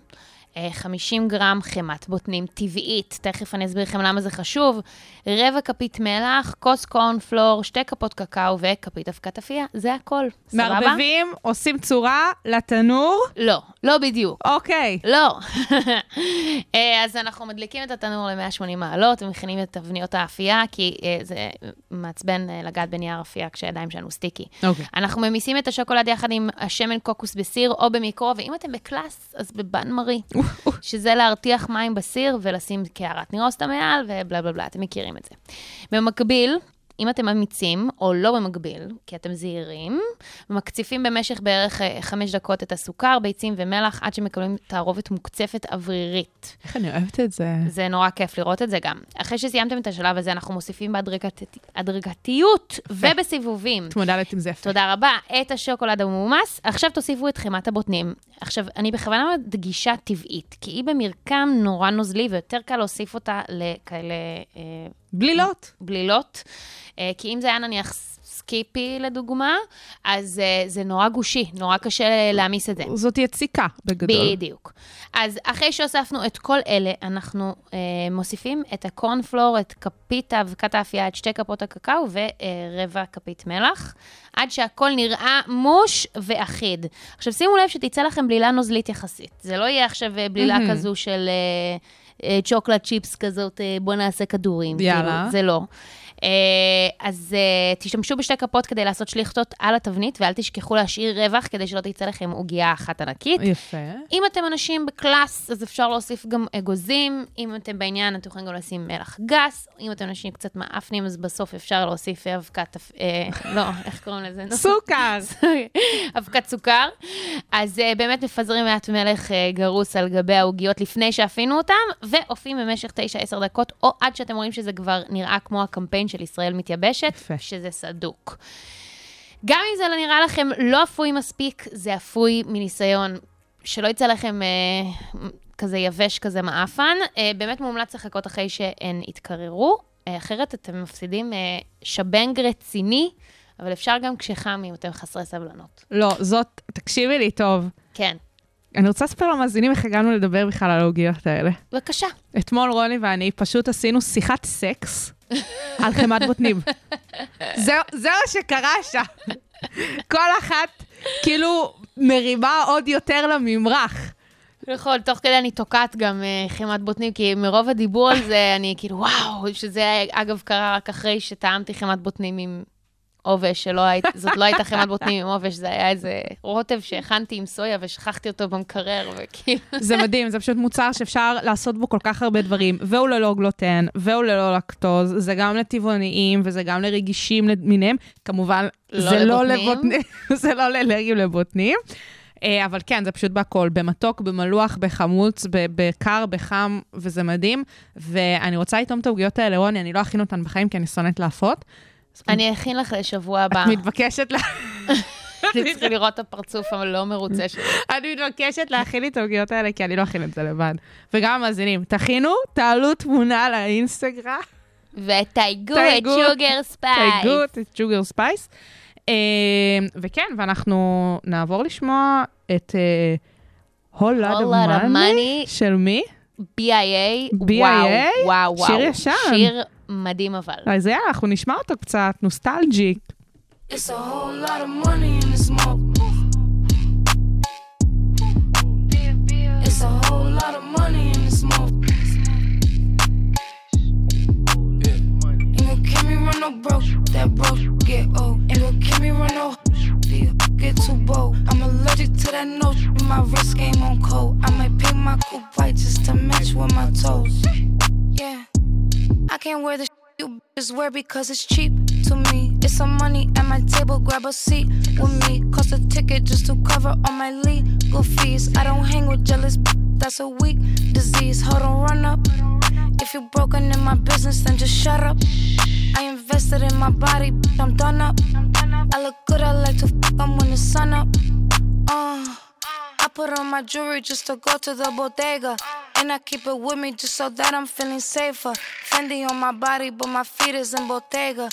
50 גרם חמאת בוטנים טבעית, תכף אני אסביר לכם למה זה חשוב, רבע כפית מלח, כוס קורנפלור, שתי כפות קקאו וכפית אבקת אפייה, זה הכל, סבבה? מערבבים, עושים צורה לתנור. לא, לא בדיוק. אוקיי. לא. אה, אז אנחנו מדליקים את התנור ל-180 מעלות ומכינים את תבניות האפייה, כי אה, זה מעצבן אה, לגעת בנייר אפייה כשהידיים שלנו sticky. אוקיי. אנחנו ממיסים את השוקולד יחד עם השמן קוקוס בסיר או במיקרו, ואם אתם ב class, אז בבאן מארי, שזה להרתיח מים בסיר ולשים קערת נירוסטה מעל ובלה בלה בלה, אתם מכירים את זה. במקביל, אם אתם אמיצים, או לא במקביל, כי אתם זהירים, מקציפים במשך בערך אה, חמש דקות את הסוכר, ביצים ומלח, עד שמקבלים תערובת מוקצפת אוורירית. איך אני אוהבת את זה. זה נורא כיף לראות את זה גם. אחרי שסיימתם את השלב הזה, אנחנו מוסיפים בהדרגתיות ובסיבובים. התמודדת עם זה יפה. תודה רבה. את השוקולד המומס. עכשיו תוסיפו את חמת הבוטנים. עכשיו, אני בכוונה מדגישה טבעית, כי היא במרקם נורא נוזלי, ויותר קל להוסיף אותה לכאלה אה, בלילות. בלילות. אה, כי אם זה היה נניח סקיפי לדוגמה, אז uh, זה נורא גושי, נורא קשה להעמיס את זה. זאת יציקה, בגדול. בדיוק. אז אחרי שהוספנו את כל אלה, אנחנו uh, מוסיפים את הקורנפלור, את כפית אבקת האפייה, את שתי כפות הקקאו ורבע כפית מלח, עד שהכל נראה מוש ואחיד. עכשיו שימו לב שתצא לכם בלילה נוזלית יחסית. זה לא יהיה עכשיו אה, בלילה מהמם. כזו של אה, אה, chocolate chips כזאת, אה, בוא נעשה כדורים. יאללה. כאילו, זה לא. אה, אז אה, תשתמשו בשתי כפות כדי לעשות שליכטות על התבנית, ואל תשכחו להשאיר רווח כדי שלא תצא לכם עוגייה אחת ענקית. יפה. אם אתם אנשים ב class, אז אפשר להוסיף גם אגוזים. אם אתם בעניין, אתם יכולים גם לשים מלח גס. אם אתם אנשים קצת מעפנים, אז בסוף אפשר להוסיף אבקת... אה, לא, איך קוראים לזה? סוכר. אבקת סוכר. אז באמת מפזרים מעט uh, גרוס על גבי העוגיות לפני שאפינו אותם, ואופים במשך 9-10 דקות, או עד שאתם רואים שזה כבר נראה כמו הקמפיין של ישראל מתייבשת, יפה. שזה סדוק. גם אם זה לא נראה לכם לא אפוי מספיק, זה אפוי מניסיון. שלא יצא לכם אה, כזה יבש, כזה מעפן. אה, באמת מומלץ לחכות אחרי שהן יתקררו, אה, אחרת אתם מפסידים אה, שבנג רציני, אבל אפשר גם כשחם אם אתם חסרי סבלנות. לא, זאת, תקשיבי לי טוב. כן, אני רוצה לספר למאזינים איך הגענו לדבר בכלל על העוגיות האלה. בבקשה. אתמול רוני ואני פשוט עשינו שיחת סקס על חמת בוטנים. זה, זה מה שקרה שם. כל אחת כאילו מרימה עוד יותר לממרח. נכון, תוך כדי אני תוקעת גם חמת בוטנים, כי מרוב הדיבור על זה, אני כאילו, וואו, שזה אגב קרה רק אחרי שטעמתי חמת בוטנים עם עובש, זאת לא הייתה חמת בוטנים עם עובש, זה היה איזה רוטב שהכנתי עם סויה ושכחתי אותו במקרר, וכאילו... זה מדהים, זה פשוט מוצר שאפשר לעשות בו כל כך הרבה דברים, והוא ללא גלוטן, והוא ללא לקטוז, זה גם לטבעוניים וזה גם לרגישים למיניהם. כמובן, לא זה לא לבוטנים. זה לא לאלרגים לבוטנים. אה, אבל כן, זה פשוט בהכל, במתוק, במלוח, בחמוץ, בקר, בחם, וזה מדהים. ואני רוצה לטעום את העוגיות האלה, רוני, אני לא אכין אותן בחיים כי אני שונאת להפות. אני אכין לך לשבוע הבא. את מתבקשת לה... אני צריכה לראות את הפרצוף הלא מרוצה שלי. אני מתבקשת להכין לי את העוגיות האלה, כי אני לא אכין את זה לבד. וגם המאזינים, תכינו, תעלו תמונה לאינסטגרם, ותייגו את Sugar Spice. תייגו את Sugar Spice. אה, וכן, ואנחנו נעבור לשמוע את אה, of Money Money. של מי? BIA, BIA? וואו, וואו, וואו. שיר ישן. שיר מדהים אבל. אז יאללה, אנחנו נשמע אותו קצת, נוסטלג'י. It's a whole lot of money in the smoke. It's a whole lot of money in the smoke. Ain't gon' keep me run no broke, that broke get old. Ain't gon' keep me run no deal, get too bold. I'm allergic to that note, my wrist game on cold. I might paint my coupe white just to match with my toes. Yeah. I can't wear the you bitches wear because it's cheap to me. It's some money at my table, grab a seat with me. Cost a ticket just to cover all my legal fees. I don't hang with jealous, that's a weak disease. Hold on, run up. If you're broken in my business, then just shut up. I invested in my body, I'm done up. I look good, I like to fuck 'em when the sun up. Uh, I put on my jewelry just to go to the bodega. And I keep it with me just so that I'm feeling safer. Fendi on my body, but my feet is in Bottega.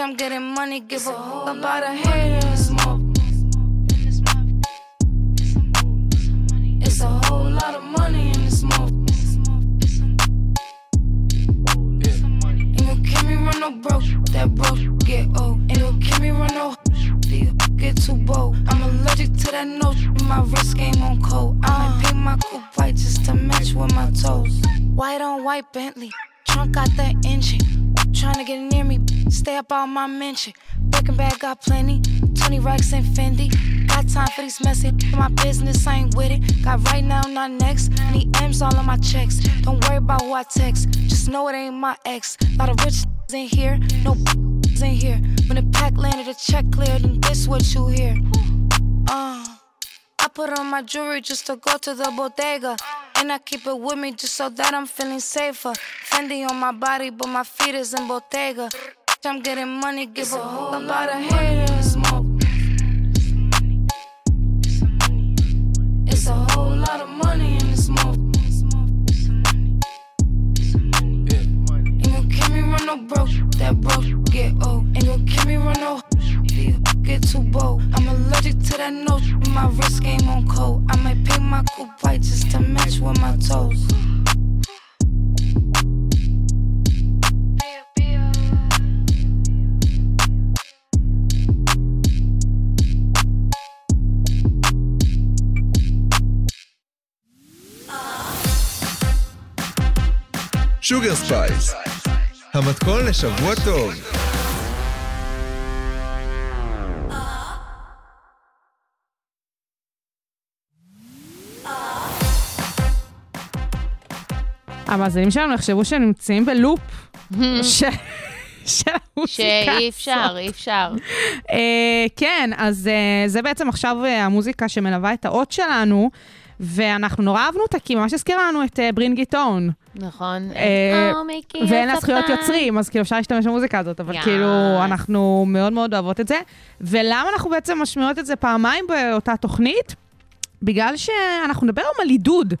I'm getting money, give a fuck about a haters. It's a whole lot of money in the smoke. Ain't gon' keep me run no broke, that broke get old. Ain't gon' keep me run no deal, get too bold. I'm allergic to that note, my wrist game on cold. I might ah. paint my coupe white just to match with my toes. White on white Bentley, trunk got that engine. Trying to get near me, stay up all my mention. Breaking bag got plenty, 20 racks and Fendi. Got time for these messy, my business I ain't with it. Got right now, not next. Need M's all on my checks. Don't worry about who I text, just know it ain't my ex. Lot of rich in here, no here. When the pack landed, the check cleared, and this what you hear. Uh, I put on my jewelry just to go to the bodega. And I keep it with me just so that I'm feeling safer. Fendi on my body, but my feet is in Bottega. I'm getting money, give a whole lot of haters. to that note. My wrist game on coat. I might paint my coupe white just to match with my toes. שוגר ספייס, המתכון לשבוע טוב. המאזינים שלנו יחשבו שהם נמצאים בלופ של של המוזיקה. שאי אפשר, אי אפשר. אה, כן, אז אה, זה בעצם עכשיו אה, המוזיקה שמלווה את האות שלנו, ואנחנו נורא אהבנו אותה, כי ממש הזכירה לנו את Bring It On. נכון. ואין לה זכויות. יוצרים, אז כאילו אפשר להשתמש במוזיקה הזאת, אבל. כאילו אנחנו מאוד מאוד אוהבות את זה. ולמה אנחנו בעצם משמיעות את זה פעמיים באותה תוכנית? בגלל שאנחנו נדבר היום על עידוד.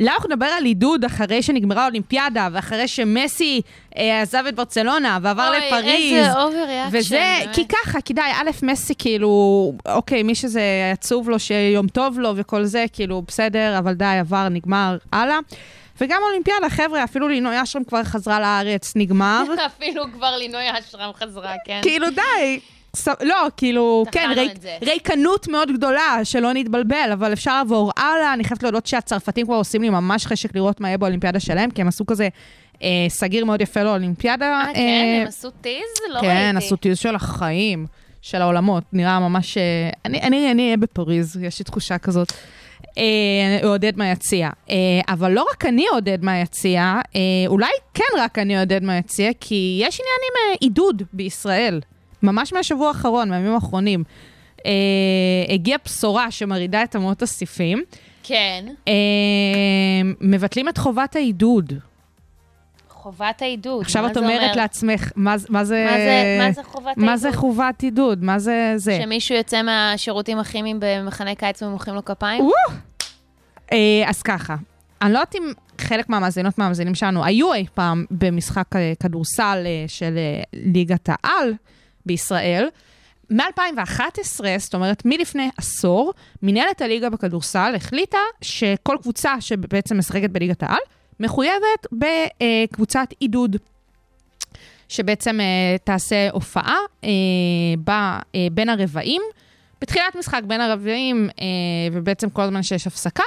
למה אנחנו נדבר על עידוד אחרי שנגמרה האולימפיאדה, ואחרי שמסי אה, עזב את ברצלונה ועבר אוי, לפריז? איזה אובר וזה, כי ככה, כי די, א', מסי כאילו, אוקיי, מי שזה עצוב לו, שיום טוב לו וכל זה, כאילו, בסדר, אבל די, עבר, נגמר, הלאה. וגם אולימפיאדה, חבר'ה, אפילו לינוי אשרם כבר חזרה לארץ, נגמר. אפילו כבר לינוי אשרם חזרה, כן. כאילו, די. לא, כאילו, כן, זה. ריקנות מאוד גדולה, שלא נתבלבל, אבל אפשר לעבור הלאה. אני חייבת להודות שהצרפתים כבר עושים לי ממש חשק לראות מה יהיה באולימפיאדה שלהם, כי הם עשו כזה אה, סגיר מאוד יפה לאולימפיאדה. אה, כן, הם עשו טיז? לא כן, ראיתי. עשו טיוז של החיים, של העולמות. נראה ממש... אה, אני אני- אני אהיה בפריז, יש לי תחושה כזאת. אה, עודד מהיציע. אה, אבל לא רק אני עודד מהיציע, אה, אולי כן רק אני עודד מהיציע, כי יש עניין עם אה, עידוד בישראל. ממש מהשבוע האחרון, מהימים האחרונים. אה, הגיעה בשורה שמרעידה את אמות הסיפים. כן. אה, מבטלים את חובת העידוד. חובת העידוד. עכשיו את אומרת אומר? לעצמך, מה, מה זה... מה זה- מה זה חובת מה זה העידוד? חובת עידוד? מה זה זה? שמישהו יוצא מהשירותים הכימיים במחנה קיץ ומוחאים לו כפיים? אה, אז ככה, אני לא יודעת אם חלק מהמאזינות מהמאזינים שלנו היו אי פעם במשחק אה, כדורסל אה, של אה, ליגת העל בישראל. מ-2011, זאת אומרת מלפני עשור, מנהלת הליגה בכדורסל החליטה שכל קבוצה שבעצם משחקת בליגת העל, מחויבת בקבוצת עידוד. שבעצם אה, תעשה הופעה אה, אה, בין הרבעים, בתחילת משחק בין הרבעים, ובעצם כל הזמן שיש הפסקה,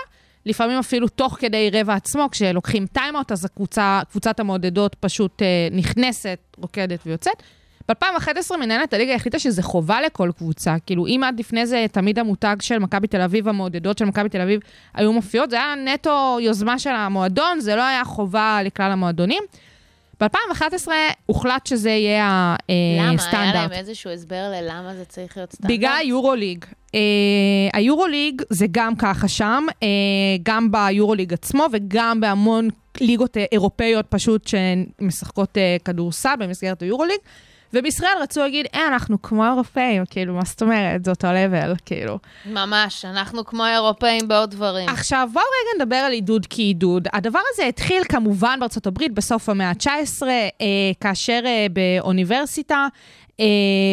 לפעמים אפילו תוך כדי רבע עצמו, כשלוקחים טיימאוט, אז הקבוצה, קבוצת המעודדות פשוט נכנסת, רוקדת ויוצאת. ב-2011 מנהלת הליגה החליטה שזה חובה לכל קבוצה. כאילו, אם עד לפני זה תמיד המותג של מכבי תל אביב, המעודדות של מכבי תל אביב היו מופיעות, זה היה נטו יוזמה של המועדון, זה לא היה חובה לכלל המועדונים. ב-2011 הוחלט שזה יהיה הסטנדרט. למה? היה להם איזשהו הסבר ללמה זה צריך להיות סטנדרט? בגלל היורוליג. Uh, היורוליג זה גם ככה שם, uh, גם ביורוליג עצמו וגם בהמון ליגות אירופאיות פשוט שמשחקות uh, כדורסל במסגרת היורוליג. ובישראל רצו להגיד, אה, אנחנו כמו אירופאים, כאילו, מה זאת אומרת? זה אותו לבל, כאילו. ממש, אנחנו כמו האירופאים בעוד דברים. עכשיו, בואו רגע נדבר על עידוד כעידוד. הדבר הזה התחיל כמובן בארצות הברית בסוף המאה ה-19, אה, כאשר אה, באוניברסיטה, אה,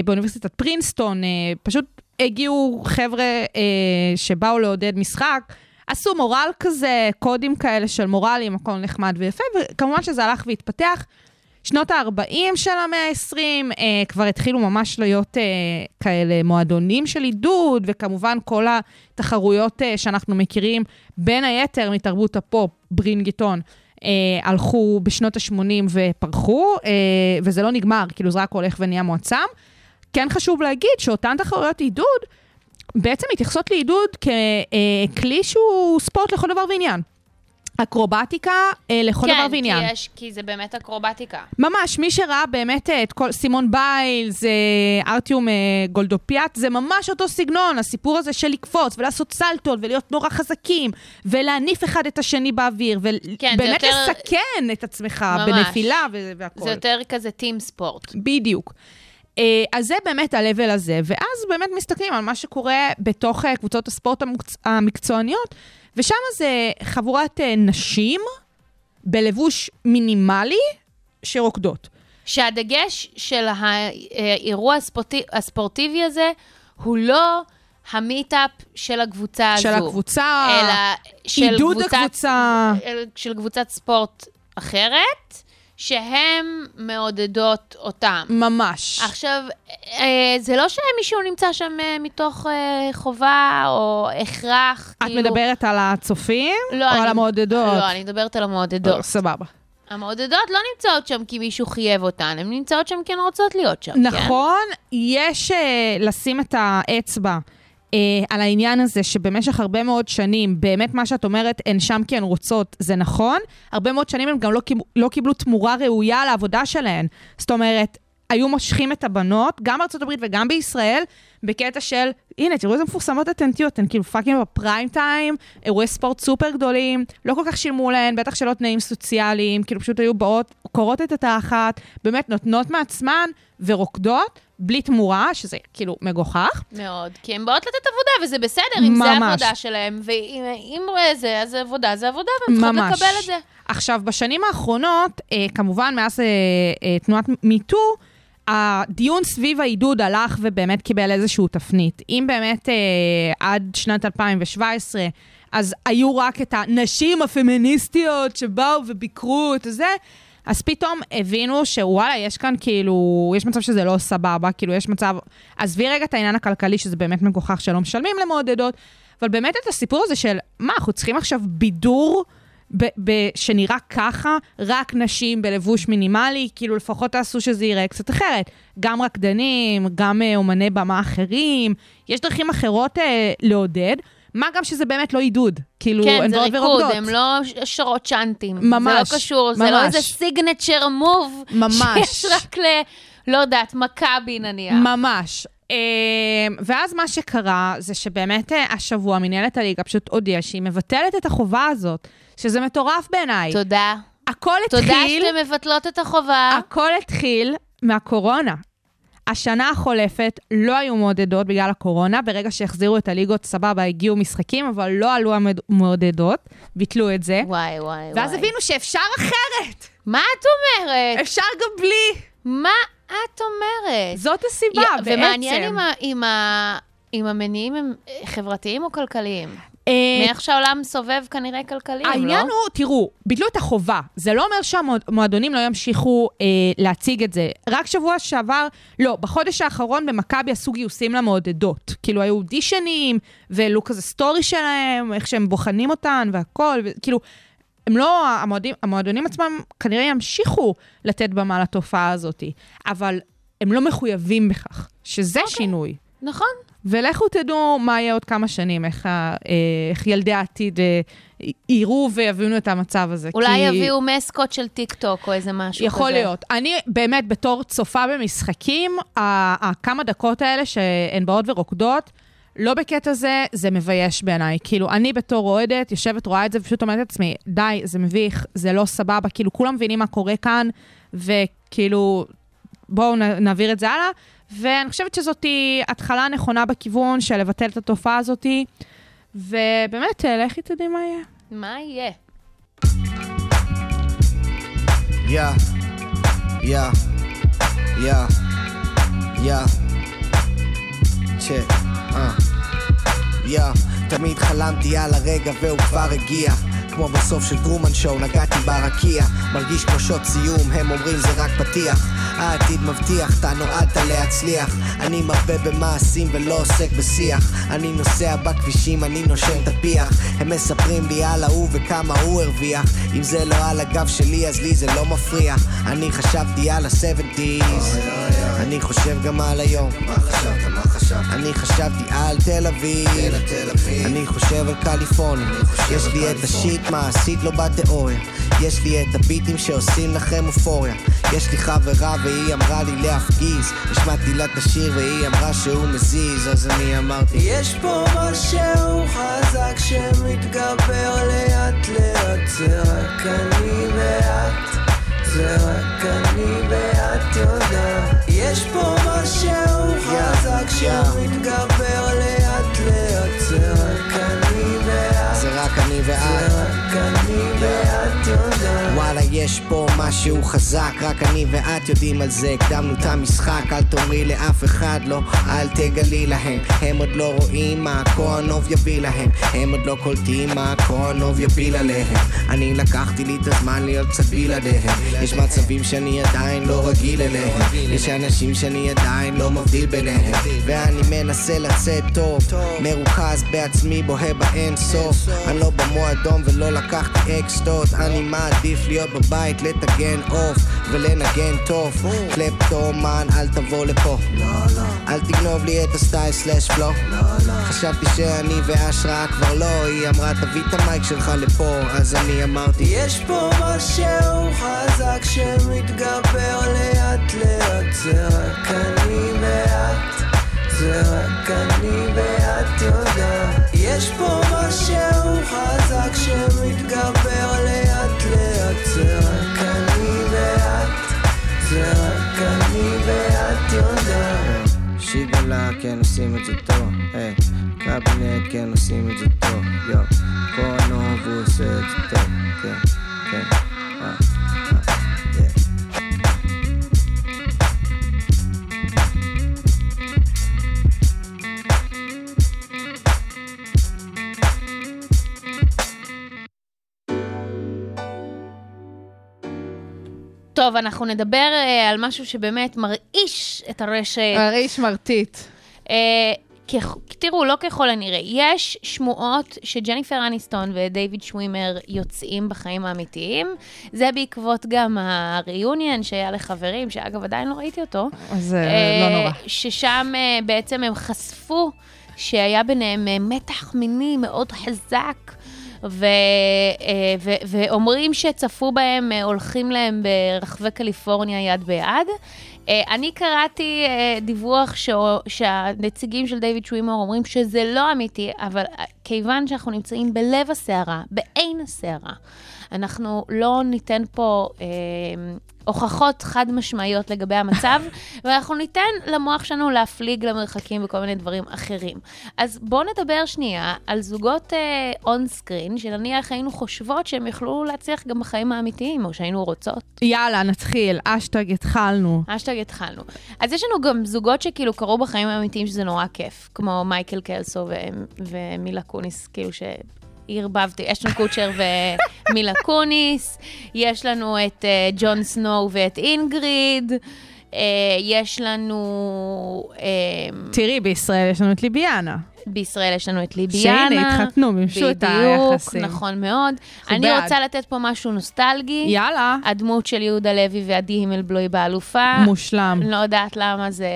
באוניברסיטת פרינסטון, אה, פשוט הגיעו חבר'ה אה, שבאו לעודד משחק. עשו מורל כזה, קודים כאלה של מורלים, הכל נחמד ויפה, וכמובן שזה הלך והתפתח. שנות ה-40 של המאה ה-20 אה, כבר התחילו ממש להיות אה, כאלה מועדונים של עידוד, וכמובן כל התחרויות אה, שאנחנו מכירים, בין היתר מתרבות הפופ, ברינגיטון, אה, הלכו בשנות ה-80 ופרחו, אה, וזה לא נגמר, כאילו זה רק הולך ונהיה מועצם. כן חשוב להגיד שאותן תחרויות עידוד בעצם מתייחסות לעידוד ככלי שהוא ספורט לכל דבר ועניין. אקרובטיקה אה, לכל דבר ועניין. כן, כי, יש, כי זה באמת אקרובטיקה. ממש, מי שראה באמת את כל סימון ביילס, אה, ארטיום אה, גולדופיאט, זה ממש אותו סגנון, הסיפור הזה של לקפוץ ולעשות סלטות ולהיות נורא חזקים, ולהניף אחד את השני באוויר, כן, ובאמת זה יותר- לסכן את עצמך ממש. בנפילה ו- והכול. זה יותר כזה טים ספורט. בדיוק. אה, אז זה באמת ה-level הזה, ואז באמת מסתכלים על מה שקורה בתוך אה, קבוצות הספורט המקצ... המקצועניות, ושם זה חבורת אה, נשים בלבוש מינימלי שרוקדות. שהדגש של האירוע הספורטי, הספורטיבי הזה הוא לא המיטאפ של הקבוצה הזו. של הקבוצה, אלא של עידוד קבוצת, הקבוצה. של קבוצת ספורט אחרת, שהן מעודדות אותם. ממש. עכשיו, אה, זה לא שמישהו נמצא שם אה, מתוך אה, חובה או הכרח, את מדברת על הצופים? לא, או אני- על המעודדות? לא, אני מדברת על המעודדות. סבבה. המעודדות לא נמצאות שם כי מישהו חייב אותן, הן נמצאות שם כי הן רוצות להיות שם, כן? נכון, יש אה, לשים את האצבע. אה, על העניין הזה שבמשך הרבה מאוד שנים, באמת מה שאת אומרת, הן שם כי הן רוצות, זה נכון. הרבה מאוד שנים הן גם לא, לא קיבלו תמורה ראויה על העבודה שלהן. זאת אומרת, היו מושכים את הבנות, גם בארצות הברית וגם בישראל, בקטע של, הנה, תראו איזה מפורסמות אותנטיות, הן כאילו fucking בפריים טיים, אירועי ספורט סופר גדולים, לא כל כך שילמו להן, בטח שלא תנאים סוציאליים, כאילו פשוט היו באות, קורעות את התחת, באמת נותנות מעצמן ורוקדות, בלי תמורה, שזה כאילו מגוחך. מאוד, כי הן באות לתת עבודה, וזה בסדר, אם זה ממש. העבודה שלהן, ואם אם זה, אז עבודה זה עבודה, והן צריכות. לקבל את זה. עכשיו, בשנים האחרונות, אה, כמובן, מאז אה, אה, תנועת מיטו, הדיון סביב העידוד הלך ובאמת קיבל איזשהו תפנית. אם באמת אה, עד שנת 2017, אז היו רק את הנשים הפמיניסטיות שבאו וביקרו את זה, אז פתאום הבינו שוואלה, יש כאן כאילו, יש מצב שזה לא סבבה, כאילו יש מצב, עזבי רגע את העניין הכלכלי, שזה באמת מגוחך שלא משלמים למעודדות, אבל באמת את הסיפור הזה של, מה, אנחנו צריכים עכשיו בידור ב- ב- שנראה ככה, רק נשים בלבוש מינימלי, כאילו לפחות תעשו שזה ייראה קצת אחרת. גם רקדנים, גם אה, אומני במה אחרים, יש דרכים אחרות אה, לעודד. מה גם שזה באמת לא עידוד, כאילו, כן, הן זה באות ריקוד, ורוקדות. הן לא ש- שרות צ'אנטים. ממש, זה לא קשור, זה לא ממש. איזה סיגנצ'ר מוב. ממש. שיש רק ל... לא יודעת, מכבי נניח. ממש. אה, ואז מה שקרה זה שבאמת אה, השבוע מנהלת הליגה פשוט הודיעה שהיא מבטלת את החובה הזאת, שזה מטורף בעיניי. תודה. הכל תודה התחיל, שאתם מבטלות את החובה. הכל התחיל מהקורונה. השנה החולפת לא היו מעודדות בגלל הקורונה, ברגע שהחזירו את הליגות, סבבה, הגיעו משחקים, אבל לא עלו המעודדות, ביטלו את זה. וואי, וואי, וואי. ואז הבינו שאפשר אחרת, מה את אומרת? אפשר גם בלי. מה את אומרת? זאת הסיבה, יא- בעצם. ומעניין אם, ה- אם, ה- אם המניעים הם חברתיים או כלכליים. אה, מאיך שהעולם סובב כנראה כלכליים, לא? העניין הוא, תראו, ביטלו את החובה. זה לא אומר שהמועדונים לא ימשיכו אה, להציג את זה. רק שבוע שעבר, לא, בחודש האחרון במכבי עשו גיוסים למעודדות. כאילו, היו אודישנים, והעלו כזה סטורי שלהם, איך שהם בוחנים אותן והכל, וכאילו, הם לא, המועדים, המועדונים עצמם כנראה ימשיכו לתת במה לתופעה הזאת, אבל הם לא מחויבים בכך, שזה okay. שינוי. נכון. ולכו תדעו מה יהיה עוד כמה שנים, איך, ה, אה, איך ילדי העתיד אה, יראו ויבינו את המצב הזה. אולי כי... יביאו מסקוט של טיק טוק או איזה משהו יכול כזה. להיות. אני באמת, בתור צופה במשחקים, הכמה דקות האלה שהן באות ורוקדות, לא בקטע זה, זה מבייש בעיניי. כאילו, אני בתור אוהדת, יושבת, רואה את זה, ופשוט אומרת לעצמי, די, זה מביך, זה לא סבבה, כאילו, כולם מבינים מה קורה כאן, וכאילו, בואו נעביר את זה הלאה. ואני חושבת שזאת התחלה נכונה בכיוון של לבטל את התופעה הזאת, ובאמת, לכי תדעי מה יהיה. מה יהיה? Yeah, yeah, yeah, yeah. check, אה. yeah. תמיד חלמתי על הרגע והוא כבר הגיע כמו בסוף של טרומן שואו, נגעתי ברקיע מרגיש כמו שעות סיום, הם אומרים זה רק פתיח. העתיד מבטיח, אתה נועדת להצליח. אני מרבה במעשים ולא עוסק בשיח. אני נוסע בכבישים, אני נושם את הפיח. הם מספרים לי על ההוא וכמה הוא הרוויח. אם זה לא על הגב שלי אז לי זה לא מפריע. אני חשבתי על ה-70's אני חושב גם על היום. מה חשבת? מה חשבת? אני חשבתי על תל אביב. אני חושב על קליפורניה. יש לי את השיט מעשית לא בתיאוריה יש לי את הביטים שעושים לכם אופוריה. יש לי חברה והיא אמרה לי להפגיז. השמעתי לה את השיר והיא אמרה שהוא מזיז אז אני אמרתי יש פה משהו חזק שמתגבר לאט לאט. זה רק אני ואת זה רק אני ואת יודעת. יש פה משהו חזק שמתגבר לאט לאט. זה רק אני ואת זה רק אני ואת רק אני ואת יודעת וואלה, יש פה משהו חזק, רק אני ואת יודעים על זה. הקדמנו את המשחק, אל תאמרי לאף אחד לא, אל תגלי להם. הם עוד לא רואים מה הכהנוב יביא להם. הם עוד לא קולטים מה הכהנוב יפיל עליהם. אני לקחתי לי את הזמן להיות קצת בלעדיהם. יש מצבים שאני עדיין לא רגיל אליהם. יש אנשים שאני עדיין לא מבדיל ביניהם. ואני מנסה לצאת טוב, מרוכז בעצמי, בוהה באין סוף. אני לא במועדון ולא לקחתי אקסטות. אני מעדיף להיות בבית, לטגן עוף ולנגן טוב. קלפטומן, אל תבוא לפה. אל תגנוב לי את הסטייל סלאש פלו. חשבתי שאני והשראה כבר לא, היא אמרה תביא את המייק שלך לפה, אז אני אמרתי יש פה משהו חזק שמתגבר לאט לאט זה רק אני ואת זה רק אני ואת יודעת יש פה משהו חזק שמתגבר לאט לאט זה רק אני ואת זה רק אני ואת יודעת. שיגלה, כן עושים את זה טוב, היי, קבינט, כן עושים את זה טוב, יו, הוא עושה את זה טוב, כן, כן, אה, טוב, אנחנו נדבר אה, על משהו שבאמת מרעיש את הרשת. מרעיש מרטיט. אה, תראו, לא ככל הנראה, יש שמועות שג'ניפר אניסטון ודייוויד שווימר יוצאים בחיים האמיתיים. זה בעקבות גם הריאיוניון שהיה לחברים, שאגב, עדיין לא ראיתי אותו. אז אה, לא נורא. ששם אה, בעצם הם חשפו שהיה ביניהם מתח מיני מאוד חזק. ו, אה, ו, ואומרים שצפו בהם, אה, הולכים להם ברחבי קליפורניה יד ביד. אה, אני קראתי דיווח ש... שהנציגים של דיוויד שווימור אומרים שזה לא אמיתי, אבל כיוון שאנחנו נמצאים בלב הסערה, בעין הסערה, אנחנו לא ניתן פה הוכחות חד משמעיות לגבי המצב, ואנחנו ניתן למוח שלנו להפליג למרחקים וכל מיני דברים אחרים. אז בואו נדבר שנייה על זוגות on אה, screen, שנניח היינו חושבות שהם יכלו להצליח גם בחיים האמיתיים, או שהיינו רוצות. יאללה, נתחיל. אשטג התחלנו. אשטג התחלנו. אז יש לנו גם זוגות שכאילו קרו בחיים האמיתיים שזה נורא כיף, כמו מייקל קלסו ומילה קוניס, כאילו ש... ערבבתי, אשטון קוצ'ר ומילה קוניס, יש לנו את אה, ג'ון סנואו ואת איגריט, uh, יש לנו... Uh, תראי, בישראל יש לנו את ליביאנה. בישראל יש לנו את ליביאנה. שהנה, התחתנו, מימשו את היחסים. בדיוק, נכון מאוד. אני בעד. רוצה לתת פה משהו נוסטלגי. יאללה. הדמות של יהודה לוי ועדי הימלבלוי באלופה. מושלם. לא יודעת למה זה...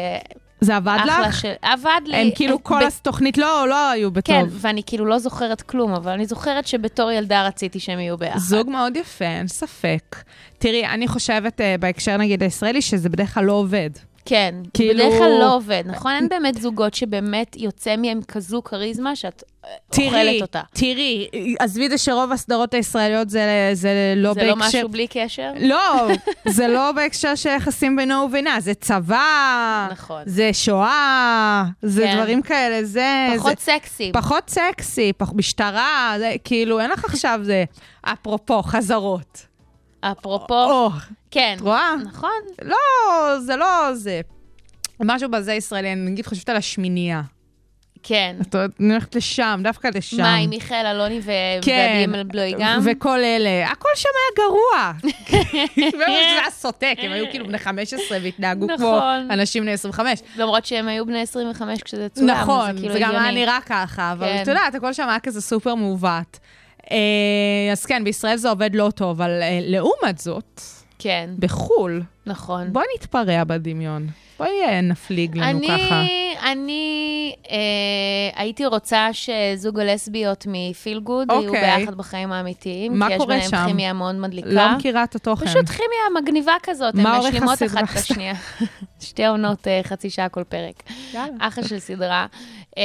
זה עבד לך? של... עבד לי. הם כאילו כל ב... התוכנית לא, לא היו בטוב. כן, ואני כאילו לא זוכרת כלום, אבל אני זוכרת שבתור ילדה רציתי שהם יהיו ביחד. זוג מאוד יפה, אין ספק. תראי, אני חושבת uh, בהקשר נגיד הישראלי, שזה בדרך כלל לא עובד. כן, כאילו... בדרך כלל לא עובד, נכון? אין באמת זוגות שבאמת יוצא מהם כזו כריזמה שאת תראי, אוכלת אותה. תראי, עזבי זה שרוב הסדרות הישראליות זה, זה לא זה בהקשר... זה לא משהו בלי קשר? לא, זה לא בהקשר של יחסים בינו ובינה, זה צבא, נכון. זה שואה, זה כן. דברים כאלה, זה... פחות זה, סקסי. פחות סקסי, פח, משטרה, זה, כאילו, אין לך עכשיו זה, אפרופו, חזרות. אפרופו, כן. את רואה? נכון. לא, זה לא זה. משהו בזה ישראלי, אני נגיד חושבת על השמינייה. כן. את הולכת לשם, דווקא לשם. מה, עם מיכאל אלוני ו... כן. ודימל בלוי גם? וכל אלה. הכל שם היה גרוע. זה היה סוטק, הם היו כאילו בני 15 והתנהגו נכון. כמו אנשים בני 25. למרות שהם היו בני 25 כשזה צולם, נכון, זה כאילו זה גם הגיוני. היה נראה ככה, אבל כן. את יודעת, הכל שם היה כזה סופר מעוות. אה, אז כן, בישראל זה עובד לא טוב, אבל אה, לעומת זאת, כן, בחו"ל, נכון. בואי נתפרע בדמיון. בואי אה, נפליג לנו אני, ככה. אני אה, הייתי רוצה שזוג הלסביות מפיל גוד יהיו אוקיי. ביחד בחיים האמיתיים. מה כי קורה יש שם? ביניהם כימיה מאוד מדליקה. לא מכירה את התוכן. פשוט כימיה מגניבה כזאת, הן משלימות? אחת את השנייה. שתי עונות, אה, חצי שעה כל פרק. אחלה של סדרה. אה,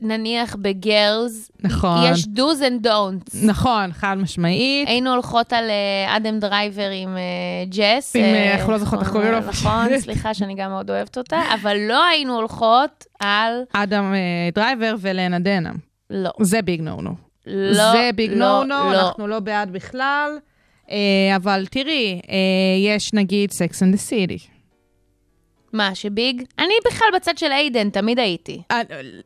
נניח ב Girls, נכון. יש do's and don'ts. נכון, חד משמעית. היינו הולכות על אה, אדם דרייבר עם אה, ג'ס. עם, אה, איך לא זוכרת איך קוראים לו? נכון, סליחה שאני גם מאוד אוהבת אותה, אבל לא היינו הולכות על... אדם אה, דרייבר ולנה דנאם. לא. זה big no no. לא, זה big לא, no no, לא. אנחנו לא בעד בכלל. אה, אבל תראי, אה, יש נגיד and the City. מה, שביג? אני בכלל בצד של איידן, תמיד הייתי.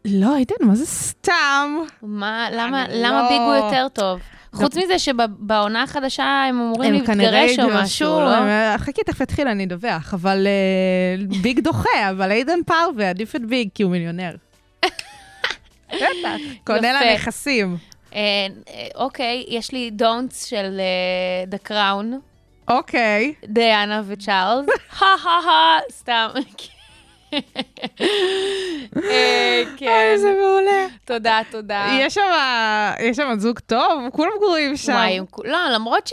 לא, איידן, מה זה סתם? מה, למה, לא- ביג הוא יותר טוב? חוץ מזה שבעונה החדשה הם אמורים להתגרש או משהו, לא? הם- חכי, תכף יתחיל, אני אדווח. אבל אה, ביג דוחה, אבל איידן פרווה עדיף את ביג כי הוא מיליונר. בטח, קונה לה. נכסים. אה, אה, אוקיי, יש לי don'ts של אה, The Crown, אוקיי. דיאנה וצ'ארלס. הא הא הא, סתם. אה, כן. איזה מעולה. תודה, תודה. יש שם, זוג טוב, כולם גרועים שם. וואי, לא, למרות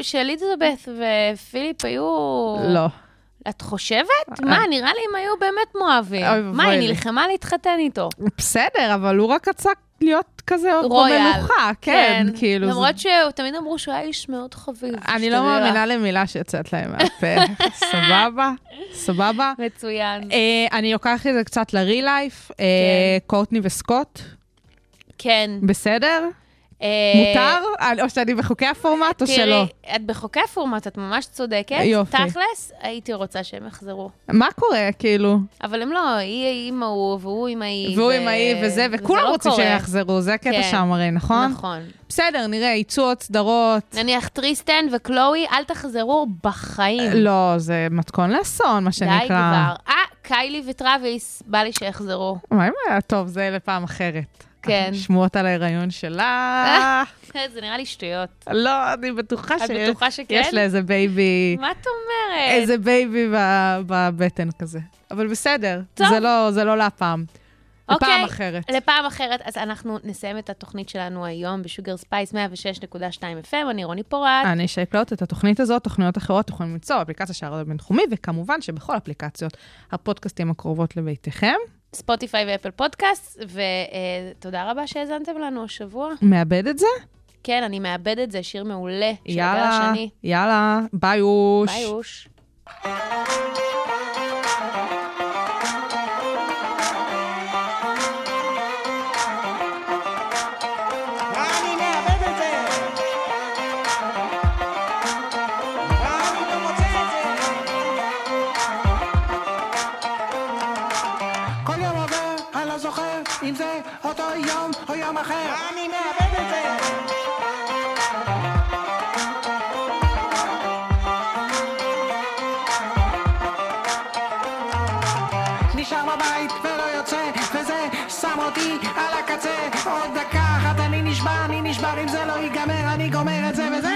שאליזבת ופיליפ היו... לא. את חושבת? מה, נראה לי הם היו באמת מאוהבים. אוי מה, היא. נלחמה להתחתן איתו. בסדר, אבל הוא רק רצה להיות כזה עוד רויאל. במלוכה, כן, כאילו. זה- למרות שתמיד אמרו שהוא היה איש מאוד חביב. אני לא. מאמינה למילה שיוצאת להם מהפה. סבבה? סבבה? מצוין. אה, אני לוקחת את זה קצת לרי לייף. אה, קורטני וסקוט, כן. בסדר? אה, מותר? אה, או שאני בחוקי הפורמט או שלא? תראי, את בחוקי הפורמט, את ממש צודקת. יופי. תכלס, הייתי רוצה שהם יחזרו. מה קורה, כאילו? אבל הם לא, היא עם ההוא, והוא עם ההיא. והוא עם ההיא וזה, וכולם לא רוצים. שהם יחזרו, זה הקטע כן. שם הרי, נכון? נכון. בסדר, נראה, יצאו עוד סדרות. נניח טריסטן וקלואי, אל תחזרו בחיים. לא, זה מתכון לאסון, מה שנקרא. די כבר. אה, קיילי וטרוויס, בא לי שיחזרו. מה טוב, זה לפעם אחרת. כן. שמועות על ההיריון שלה. זה נראה לי שטויות. לא, אני בטוחה את שיש. בטוחה שכן? יש לה איזה baby, מה את אומרת? איזה baby בבטן כזה. אבל בסדר, טוב. זה לא- זה לא להפעם. לפעם אוקיי, אחרת. לפעם אחרת. אז אנחנו נסיים את התוכנית שלנו היום ב Sugar Space 106.2 FM, אני רוני פורט. אני שי קלוט, את התוכנית הזאת, תוכניות אחרות, תוכלו למצוא באפליקציה של הרדיו הבינתחומי, וכמובן שבכל אפליקציות הפודקאסטים הקרובות לביתכם. Spotify ו Apple Podcast, ותודה רבה שהאזנתם לנו השבוע. מאבד את זה? כן, אני מאבד את זה, שיר מעולה. יאללה. יאללה, ביי אוש. ביי אוש. על הקצה. עוד דקה אחת אני נשבר, אני נשבר, אם זה לא ייגמר, אני גומר את זה וזה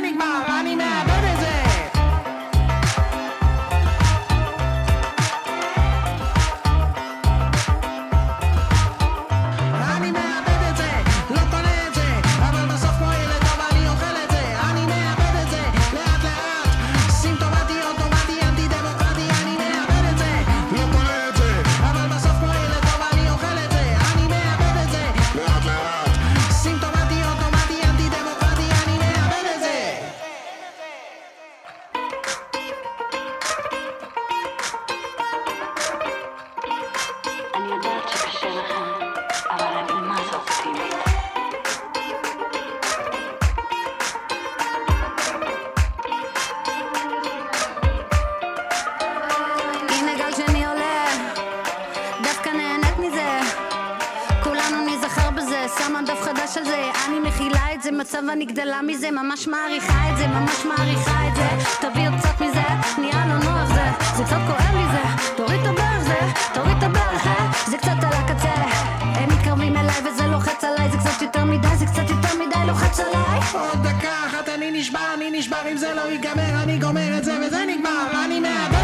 מזה, ממש מעריכה את זה, ממש מעריכה את זה. תביא עוד קצת מזה, נהיה לא נוח זה, זה קצת כואב לי זה, תוריד את הברך זה, תוריד את הברך זה, זה קצת על הקצה. הם מתקרבים אליי וזה לוחץ עליי, זה קצת יותר מדי, זה קצת יותר מדי לוחץ עליי. עוד דקה אחת אני נשבר, אני נשבר, אם זה לא ייגמר, אני גומר את זה וזה נגמר, אני מאבד